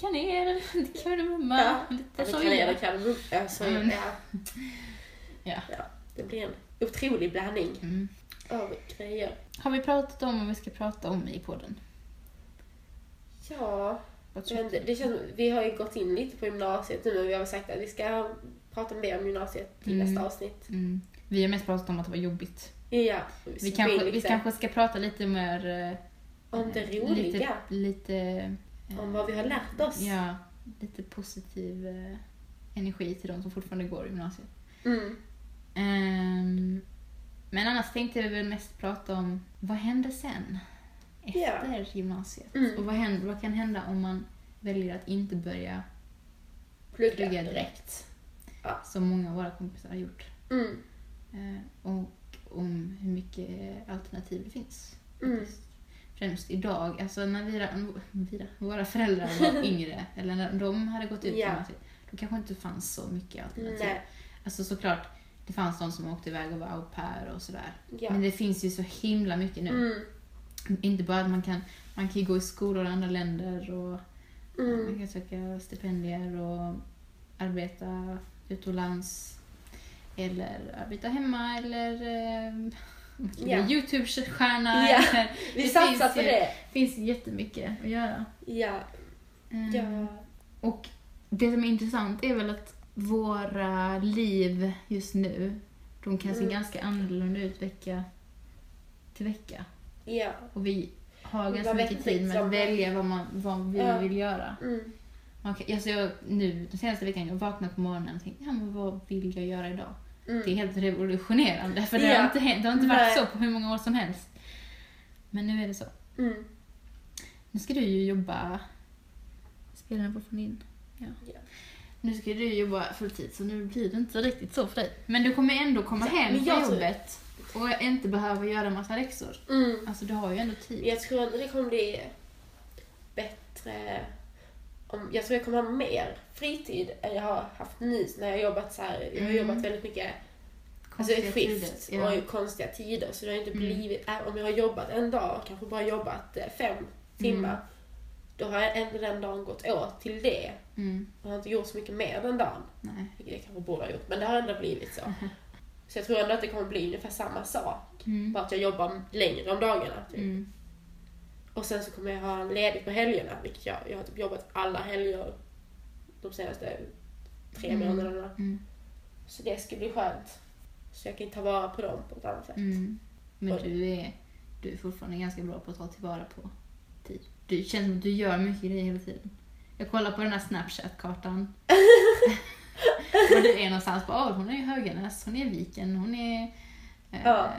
Kanel, kardemumma, Ja. lite kan soja. jag, det kan jag. Ja, soja. Mm. Ja. Ja. ja. Det blir en otrolig blandning Mm. av grejer. Har vi pratat om vad vi ska prata om i podden? Ja, men det, det känns, vi har ju gått in lite på gymnasiet nu men vi har sagt att vi ska prata mer om gymnasiet till Mm. nästa avsnitt. Mm. Vi har mest pratat om att det var jobbigt. Ja, Vi kanske, vi kanske ska prata lite mer... eh, om det eh, roliga. Lite, lite, eh, Om vad vi har lärt oss. Ja, lite positiv energi till de som fortfarande går i gymnasiet. Mm. Ehm, men annars tänkte vi väl mest prata om vad händer sen? Efter gymnasiet. Mm. Och vad, händer, vad kan hända om man väljer att inte börja Plugga plugga direkt? Ja. Som många av våra kompisar har gjort. Mm. Eh, och om hur mycket alternativ det finns. Mm. Främst idag, alltså när vira, vira, våra föräldrar var *laughs* yngre, eller när de hade gått ut Ja. gymnasiet, då kanske inte fanns så mycket alternativ. Nej. Alltså såklart, det fanns de som åkte iväg och var au pair och sådär. Ja. Men det finns ju så himla mycket nu. Mm. Inte bara att man kan, man kan gå i skolor i andra länder och man Mm. kan söka stipendier och arbeta utomlands. eller arbeta hemma eller eh, *laughs* bli Youtube-stjärna. Eller- *laughs* Vi Det satsar finns på ju- det. finns jättemycket att göra. Ja, Eh, ja. Och det som är intressant är väl att våra liv just nu, de kan se Mm. ganska annorlunda ut vecka till vecka. ja. Och vi har ganska mycket tid med att välja vad, man, vad vi Ja. vill göra. Mm. Man kan, alltså jag, nu, den senaste veckan, jag vaknade på morgonen och tänkte, ja men vad vill jag göra idag? Mm. Det är helt revolutionerande, för det Ja. har inte, det har inte varit Nej. så på hur många år som helst. Men nu är det så. Mm. Nu ska du ju jobba... Spelar den fortfarande in? Ja. Ja. Nu ska du jobba fulltid, så nu blir det inte riktigt så för dig. Men du kommer ändå komma Ja, hem från jag tror- jobbet och inte behöva göra massa läxor. Mm. Alltså du har ju ändå tid. Jag tror att det kommer bli bättre om, jag tror jag kommer ha mer fritid än jag har haft nu när jag har jobbat så här. Jag har Mm. jobbat väldigt mycket alltså Konstiga skift tider, ja. och konstiga tider. Så det har inte Mm. blivit, äh, om jag har jobbat en dag, kanske bara jobbat eh, fem timmar, Mm. då har jag ändå den dagen gått åt till det. Mm, Jag har inte gjort så mycket mer den dagen, nej. vilket jag kanske borde ha gjort, men det har ändå blivit så. *laughs* Så jag tror ändå att det kommer bli ungefär samma sak, Mm. bara att jag jobbar längre om dagarna. Typ. Och sen så kommer jag ha ledigt på helgerna, vilket jag, jag har typ jobbat alla helger de senaste tre Mm. månaderna. Mm. Så det ska bli skönt. Så jag kan ta vara på dem på ett annat sätt. Mm. Men Och- du är, du är fortfarande ganska bra på att ta tillvara på tid. Du känns som att du gör mycket grejer hela tiden. Jag kollar på den här Snapchat-kartan. *laughs* Var du är någonstans. Bara, "Åh, hon är i Höganäs, hon är i Viken, hon är... Eh, Ja.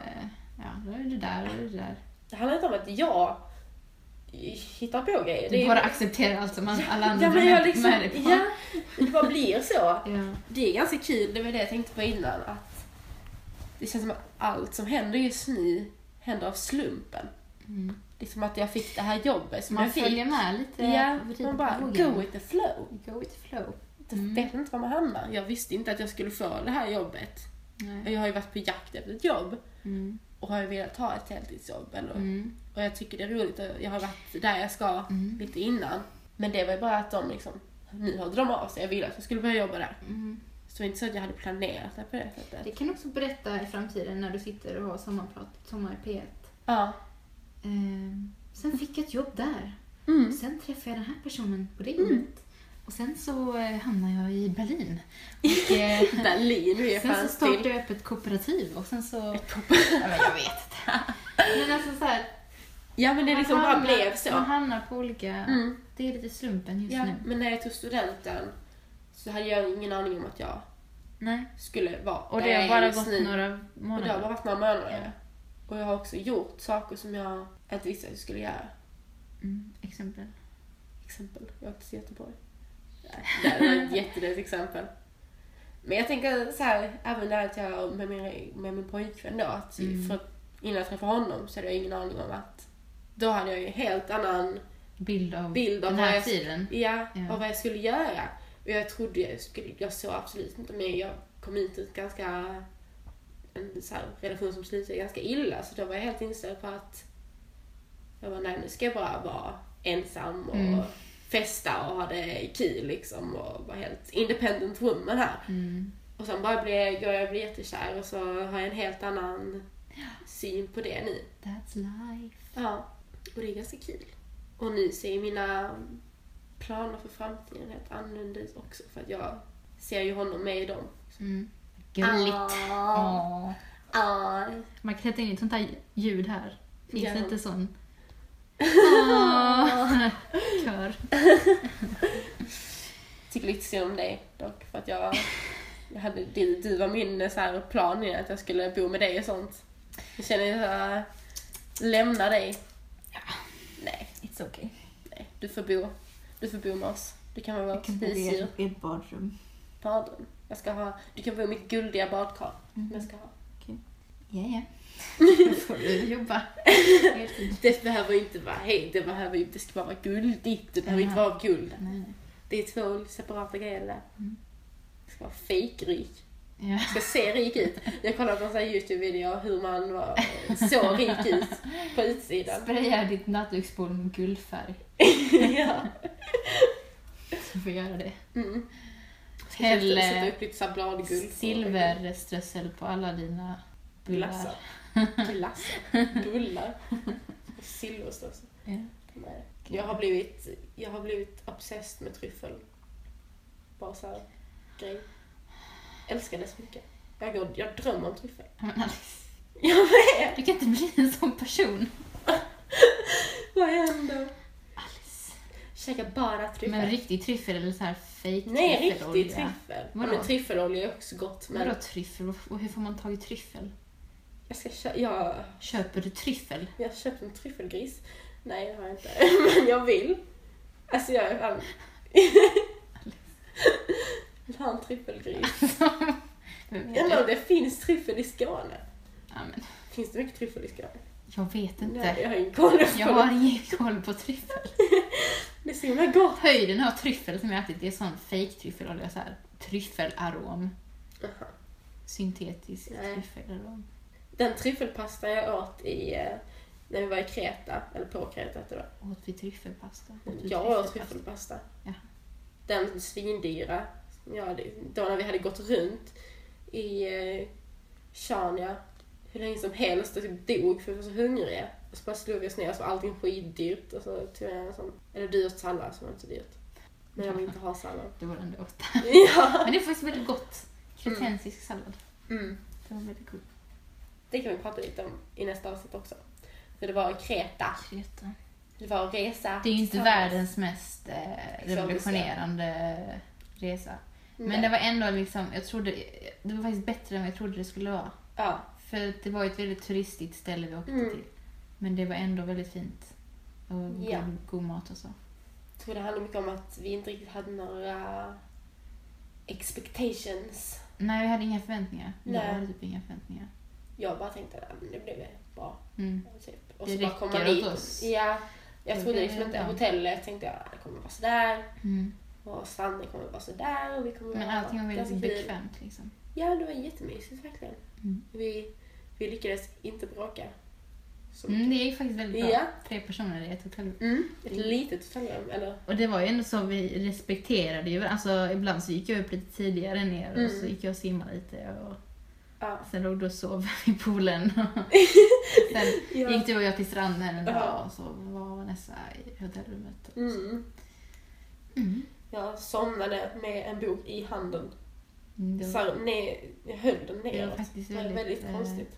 ja, då är det där och det där. Det handlar inte om att jag hittar på grejer. Du det är- bara accepterar allt som alla andra ja, men jag liksom, med dig på. ja, det bara blir så. Ja. Det är ganska kul, det var det jag tänkte på innan. Att det känns som att allt som händer just nu händer av slumpen. Mm. Liksom att jag fick det här jobbet som Man jag fick. följer med lite Ja, på man bara go with the flow. Go with the flow. Jag Mm. vet inte var man hamnar. Jag visste inte att jag skulle få det här jobbet. Nej. Jag har ju varit på jakt efter ett jobb Mm. Och har ju velat ha ett heltidsjobb. Eller, Mm. Och jag tycker det är roligt. och Jag har varit där jag ska Mm. lite innan. Men det var ju bara att de liksom, nu hörde de av sig. Jag ville att jag skulle börja jobba där. Mm. Så det var inte så att jag hade planerat det på det sättet. Det kan du också berätta i framtiden när du sitter och har sommarprat, sommar i P1. Ja. Ehm, sen fick jag ett jobb där. Mm. Sen träffade jag den här personen på det jobbet. Och sen så eh, hamnade jag i Berlin. Och, *laughs* eh, Berlin, vi är sen så startade jag upp ett kooperativ och sen så... Ett Ja, men jag vet inte. Men alltså så här, Ja men det man liksom bara hamnar- blev så. Man hamnar på olika... Mm. Det är lite slumpen just Ja, nu. men när jag tog studenten så hade jag ingen aning om att jag Nej. skulle vara Och det har bara gått nu. några Och det har månader. bara varit några månader. Ja. Och jag har också gjort saker som jag inte visste att jag skulle göra. Mm, exempel. Exempel, jag åkte till Göteborg. Det här är ett jättedåligt exempel. Men jag tänker så här, även där att jag med min, med min pojkvän då, att Mm. för, innan jag träffade honom så hade jag ingen aning om att då hade jag ju en helt annan Bild av bild av den här jag, tiden. ja, Ja. av vad jag skulle göra. Och jag trodde jag skulle, jag såg absolut inte mig, jag kom ut ur ett ganska, en så här, relation som slutade ganska illa, så då var jag helt inställd på att jag var nej nu ska jag bara vara ensam och Mm. Festa och ha det kul liksom och vara helt independent woman här. Mm. Och sen bara blir, går jag och blir jättekär och så har jag en helt annan syn på det nu. That's life. Ja, och det är ganska kul. Och nu ser mina planer för framtiden helt annorlunda ut också för att jag ser ju honom med i dem. Mm. Gulligt. Ah. Åh. Ah. Man kan sätta in ett sånt här ljud här. Finns Ja. det inte sån? Åh. *laughs* Kör. Tycker lite synd om dig dock för att jag, jag hade, du, du var min så här plan att jag skulle bo med dig och sånt. Jag känner att jag lämnar dig. Ja. Nej, It's okay. nej, du får bo. Du får bo med oss. Du kan vara Jag vårt kan bo husdjur. i badrum. Badrum. Jag ska ha, du kan bo i mitt guldiga badkar. Mm. Jag ska ha. Ja, ja. Då får du jobba. Det behöver inte vara hej, det behöver det ska bara vara guldigt. Det behöver inte Jaha. vara guld. Nej. Det är två separata grejer där. Mm. Jag ska vara fejkrik. Ja. Jag ska se rik ut. Jag kollade på en sån här Youtube-video hur man var, så rik ut på utsidan. Spraya ditt nattduksbord med guldfärg. *laughs* ja. Du får göra det. Mm. Häll silverströssel på alla dina. Glassar. Glassar. *laughs* Bullar. Silverströssel. Ja. Nej. Jag har blivit, jag har blivit obsessed med tryffel. Bara så här grej. Älskar det så mycket. Jag, går, jag drömmer om tryffel. Men Alice, Jag med! du kan inte bli en sån person. *laughs* Vad händer? Alice. Käka bara tryffel. Men riktig tryffel eller så här fake Nej, tryffelolja? riktig tryffel. Ja, men tryffelolja är också gott. Men Vadå tryffel? Och hur får man tag i tryffel? Jag, ska kö- jag, Köper du tryffel? jag har köpt en tryffelgris. Nej, det har jag inte. *laughs* Men jag vill. Alltså jag är fan... *laughs* Vill ha en tryffelgris. Är undrar det? det finns tryffel i Skåne. Ja, men, Finns det mycket tryffel i Skåne? jag vet inte. Nej, jag har ingen koll. Jag har ingen koll på tryffel. *laughs* Det är så himla gott. Höjden av tryffel som jag ätit, det är sån fake tryffelolja, så här tryffelarom. Aha. Syntetisk Nej. tryffelarom. Den tryffelpasta jag åt i, eh, när vi var i Kreta, eller på Kreta heter det. Åt vi tryffelpasta? Åt vi Jag åt tryffelpasta. Ja. Den svindyra, hade, då när vi hade gått runt i eh, Chania hur länge som helst och typ dog för vi var så hungriga. Och så bara slog vi oss ner så var allting skitdyrt och så tog jag en sån, eller dyrt sallad som var inte så dyrt. Men jag vill inte ha sallad. Det var den du åt. ja! Men det är faktiskt väldigt gott. Kretensisk sallad. Mm. Det var väldigt god. Det kan vi prata lite om i nästa avsnitt också. För det var Kreta. Kreta. Det var resa. Det är ju inte världens mest eh, revolutionerande resa. Men Nej. det var ändå liksom, jag trodde, det var faktiskt bättre än vad jag trodde det skulle vara. Ja. För det var ett väldigt turistigt ställe vi åkte Mm. till. Men det var ändå väldigt fint. Och Ja. god, god mat och så. Jag tror det handlar mycket om att vi inte riktigt hade några expectations. Nej, vi hade inga förväntningar. Nej. Jag hade typ inga förväntningar. Jag bara tänkte att det blev bra. Mm. Typ. Och Det så bara kom man räcker dit. oss. Ja. Jag Det trodde liksom inte hotellet tänkte jag det kommer vara sådär. Mm. Och stranden kommer vara sådär. Och vi kommer Men allting var väldigt bekvämt liksom. Ja, det var jättemysigt verkligen. Mm. Vi, vi lyckades inte bråka. Mm, det är faktiskt väldigt bra. Ja. Tre personer i ett hotell. Mm. Ett litet hotellrum, eller? Och det var ju ändå så vi respekterade ju Alltså ibland så gick jag upp lite tidigare ner och så Mm. gick jag och simmade lite och Ja. sen låg du och sov *laughs* i poolen. *laughs* sen Ja. gick du och jag till stranden en Ja. dag och så var Vanessa i hotellrummet. Mm. Mm. Jag somnade med en bok i handen. Mm, Så här, ner, jag höll den neråt. Det var väldigt... väldigt eh, konstigt.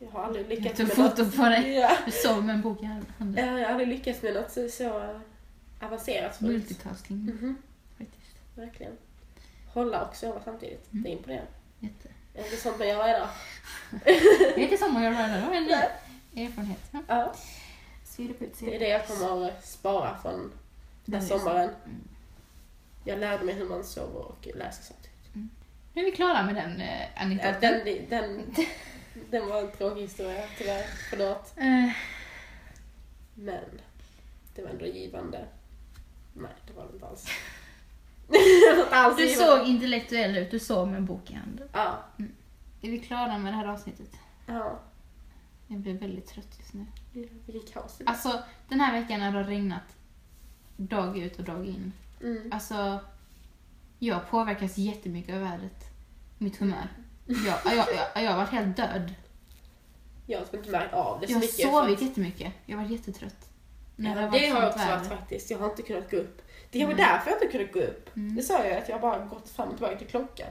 Jag har aldrig Jag lyckats tog med foto något. på dig. Ja. Du sov med en bok i handen. Ja, jag har aldrig lyckats med något så, så avancerat förut. Multitasking Mhm, faktiskt. verkligen. Hålla och sova samtidigt. Mm. Det är imponerande. Jätte. Är det sånt man gör idag? Det är inte som att göra det, var en ny erfarenhet. Ja. Ja. Svira på Det är det jag kommer att spara från den här sommaren. Mm. Jag lärde mig hur man sover och läser samtidigt. Nu är vi klara med den eh, Ja, anekdoten. den, den, den var en tråkig historia, tyvärr. Förlåt. Eh, Men det var ändå givande. Nej, det var det inte alls. Det inte alls du såg intellektuell ut, du sov med en bok i handen. Ja. Är vi klara med det här avsnittet? Ja. Jag blir väldigt trött just nu. Vilket kaos. Alltså, den här veckan när det har regnat dag ut och dag in. Mm. Alltså, jag påverkas jättemycket av vädret. Mitt humör. Jag, jag, jag, jag har varit helt död. Jag har typ inte märkt av det så Jag har mycket. sovit för jättemycket. Jag har varit jättetrött. När det Ja, har det har jag också varit faktiskt. Jag har inte kunnat gå upp. Det var Mm. därför jag inte kunde gå upp. Mm. Det sa jag att jag bara gått fram och tillbaka till klockan.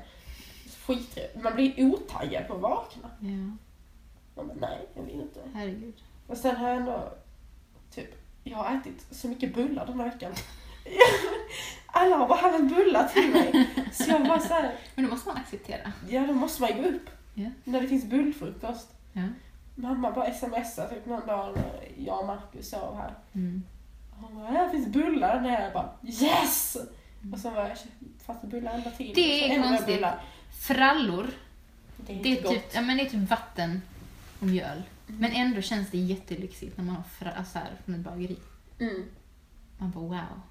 Skittrevligt. Man blir otaggad på att vakna. Ja, Man bara, nej, jag vill inte. herregud. Och sen har jag ändå, typ, jag har ätit så mycket bullar den här veckan. *laughs* Alla har bara handlat bullar till mig. Så jag bara såhär, Men då måste man acceptera. ja då måste man gå upp. Ja. När det finns bullfrukost. Ja. Mamma bara smsar typ någon dag när jag och Marcus sov här. Mm. Hon bara, här finns bullar nere. Jag bara, yes! Och så var jag fast bullar ända till. Det är Och konstigt. Frallor, Det är, det är, typ, ja, men det är typ vatten och mjöl. Men ändå känns det jättelyxigt när man har fra, alltså här, från ett bageri. Mm. Man bara wow.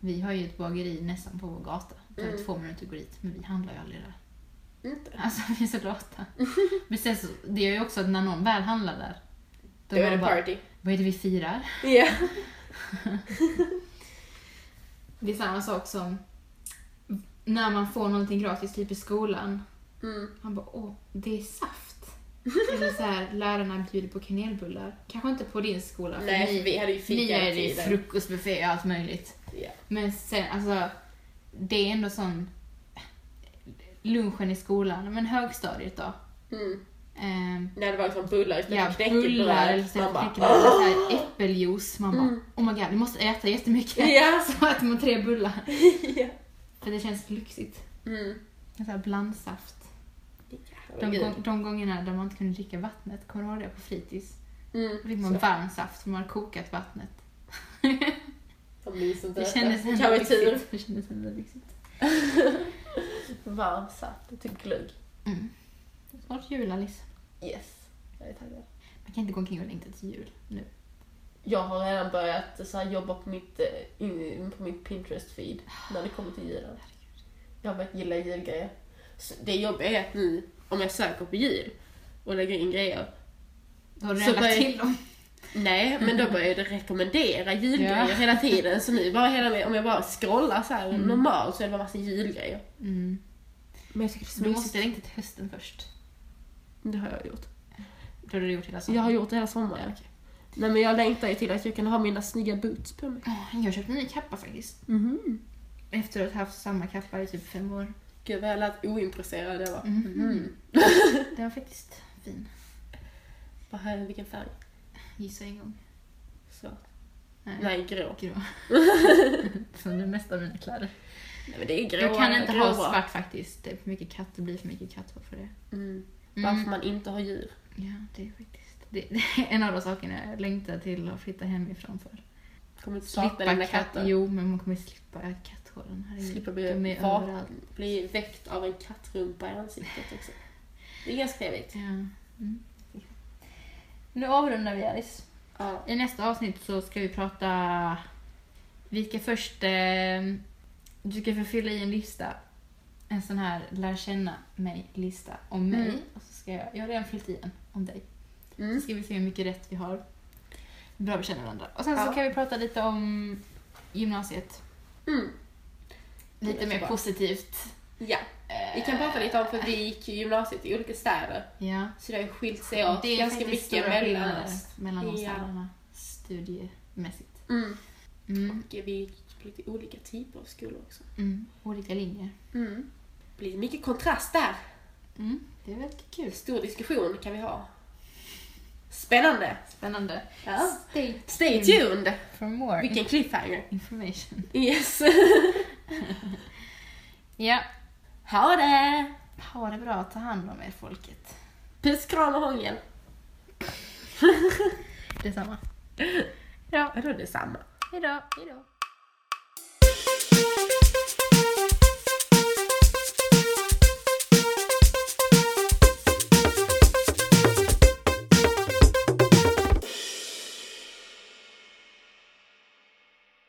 Vi har ju ett bageri nästan på vår gata. Det tar Mm. två minuter att gå dit, men vi handlar ju aldrig där. Inte. Alltså vi är så lata. *laughs* Men sen så, det gör ju också att när någon väl handlar där, då Då är är det det bara, party. vad är det vi firar? Ja. *laughs* *laughs* Det är samma sak som när man får någonting gratis, typ i skolan. Mm. Man bara, åh, det är saft. Eller så här, lärarna bjuder på kanelbullar. Kanske inte på din skola, för Nej, ni, vi hade ju ni fika är det tiden. frukostbuffé och allt möjligt. Ja. Men sen, alltså, det är ändå sån lunchen i skolan, men högstadiet då. Mm. Ehm, När det var liksom bullar istället ja, för knäckebröd. så Man bara, knäckebröd så äppeljuice. Man bara, Mm. oh my god, vi måste äta jättemycket. *laughs* Ja. *laughs* Så äter man tre bullar. *laughs* ja. För det känns lyxigt. Mm. Sån här blandsaft. De, gång, de gångerna där man inte kunde dricka vattnet, kommer du ihåg det på fritids? Mm. Då fick man Så. varm saft för man hade kokat vattnet. Det kändes ändå lyxigt. Det kändes ändå lyxigt. Varm saft typ glögg. Mm. Snart jul Alice. Yes. Jag är taggad. Man kan inte gå omkring och längta till jul nu. Jag har redan börjat så här, jobba på mitt, eh, in, på mitt Pinterest-feed när det kommer till julen. Jag har börjat gilla julgrejer. Så det jobbiga är att nu, om jag söker på jul och lägger in grejer, Då har du redan lagt börjar- till dem. nej, men då börjar det rekommendera julgrejer Ja. hela tiden. Så nu bara hela, om jag bara scrollar så här Mm. normalt så är det bara massa julgrejer. Mm. Men jag tycker det är så Du måste längta till hösten först. Det har jag gjort. Då har du gjort hela sommaren. Jag har gjort det hela sommaren. Okej. Nej men jag längtar ju till att jag kan ha mina snygga boots på mig. Jag köpte en ny kappa faktiskt. Mhm. Efter att ha haft samma kappa i typ fem år. Gud vad jag lät ointresserad jag var. Mhm. Mhm. *laughs* Den var faktiskt fin. Vad här, vilken färg? Gissa en gång. Så. Nej. Nej, grå. Grå. *laughs* Som det mesta av mina kläder. Nej men det är grå. Jag kan inte gråa. ha svart faktiskt. Det är för mycket katt. Det blir för mycket katthår för det. Mm. Mm. Varför man inte har djur. Ja, det är faktiskt det, det *laughs* är en av de sakerna jag längtar till att flytta hemifrån för. Kommer inte Slippa dina katt, katter. jo men man kommer slippa katthåren. Slippa bli, bli väckt av en kattrumpa i ansiktet också. Det är ganska trevligt. Ja. Mm. Nu avrundar vi Alice. Ja. I nästa avsnitt så ska vi prata... Vi ska först... Eh, du ska få fylla i en lista. En sån här lär känna mig-lista om mig. Mm. Och så ska jag, jag har redan fyllt i en om dig. Mm. Så ska vi se hur mycket rätt vi har. Bra vi känner varandra. Och sen så Ja. kan vi prata lite om gymnasiet. Mm. Lite mer bra. positivt. Ja, vi kan prata lite om för vi gick ju gymnasiet i olika städer. Ja. Så det har ju skilt sig åt Det är ganska mycket mellan oss. mellan de Ja. städerna studiemässigt. Mm. Mm. Och vi gick lite olika typer av skolor också. Mm. Olika linjer. Mm. Det blir mycket kontrast där. Mm. Det är väldigt kul. Stor diskussion kan vi ha. Spännande! Spännande. Ja. Stay, Stay tuned! for more Vilken cliffhanger. information. Yes. *laughs* Ja. ha det! Ha det bra. Ta hand om er folket. Puss, kram och hångel. *laughs* Detsamma. Ja. Vadå detsamma? Hejdå. Hejdå.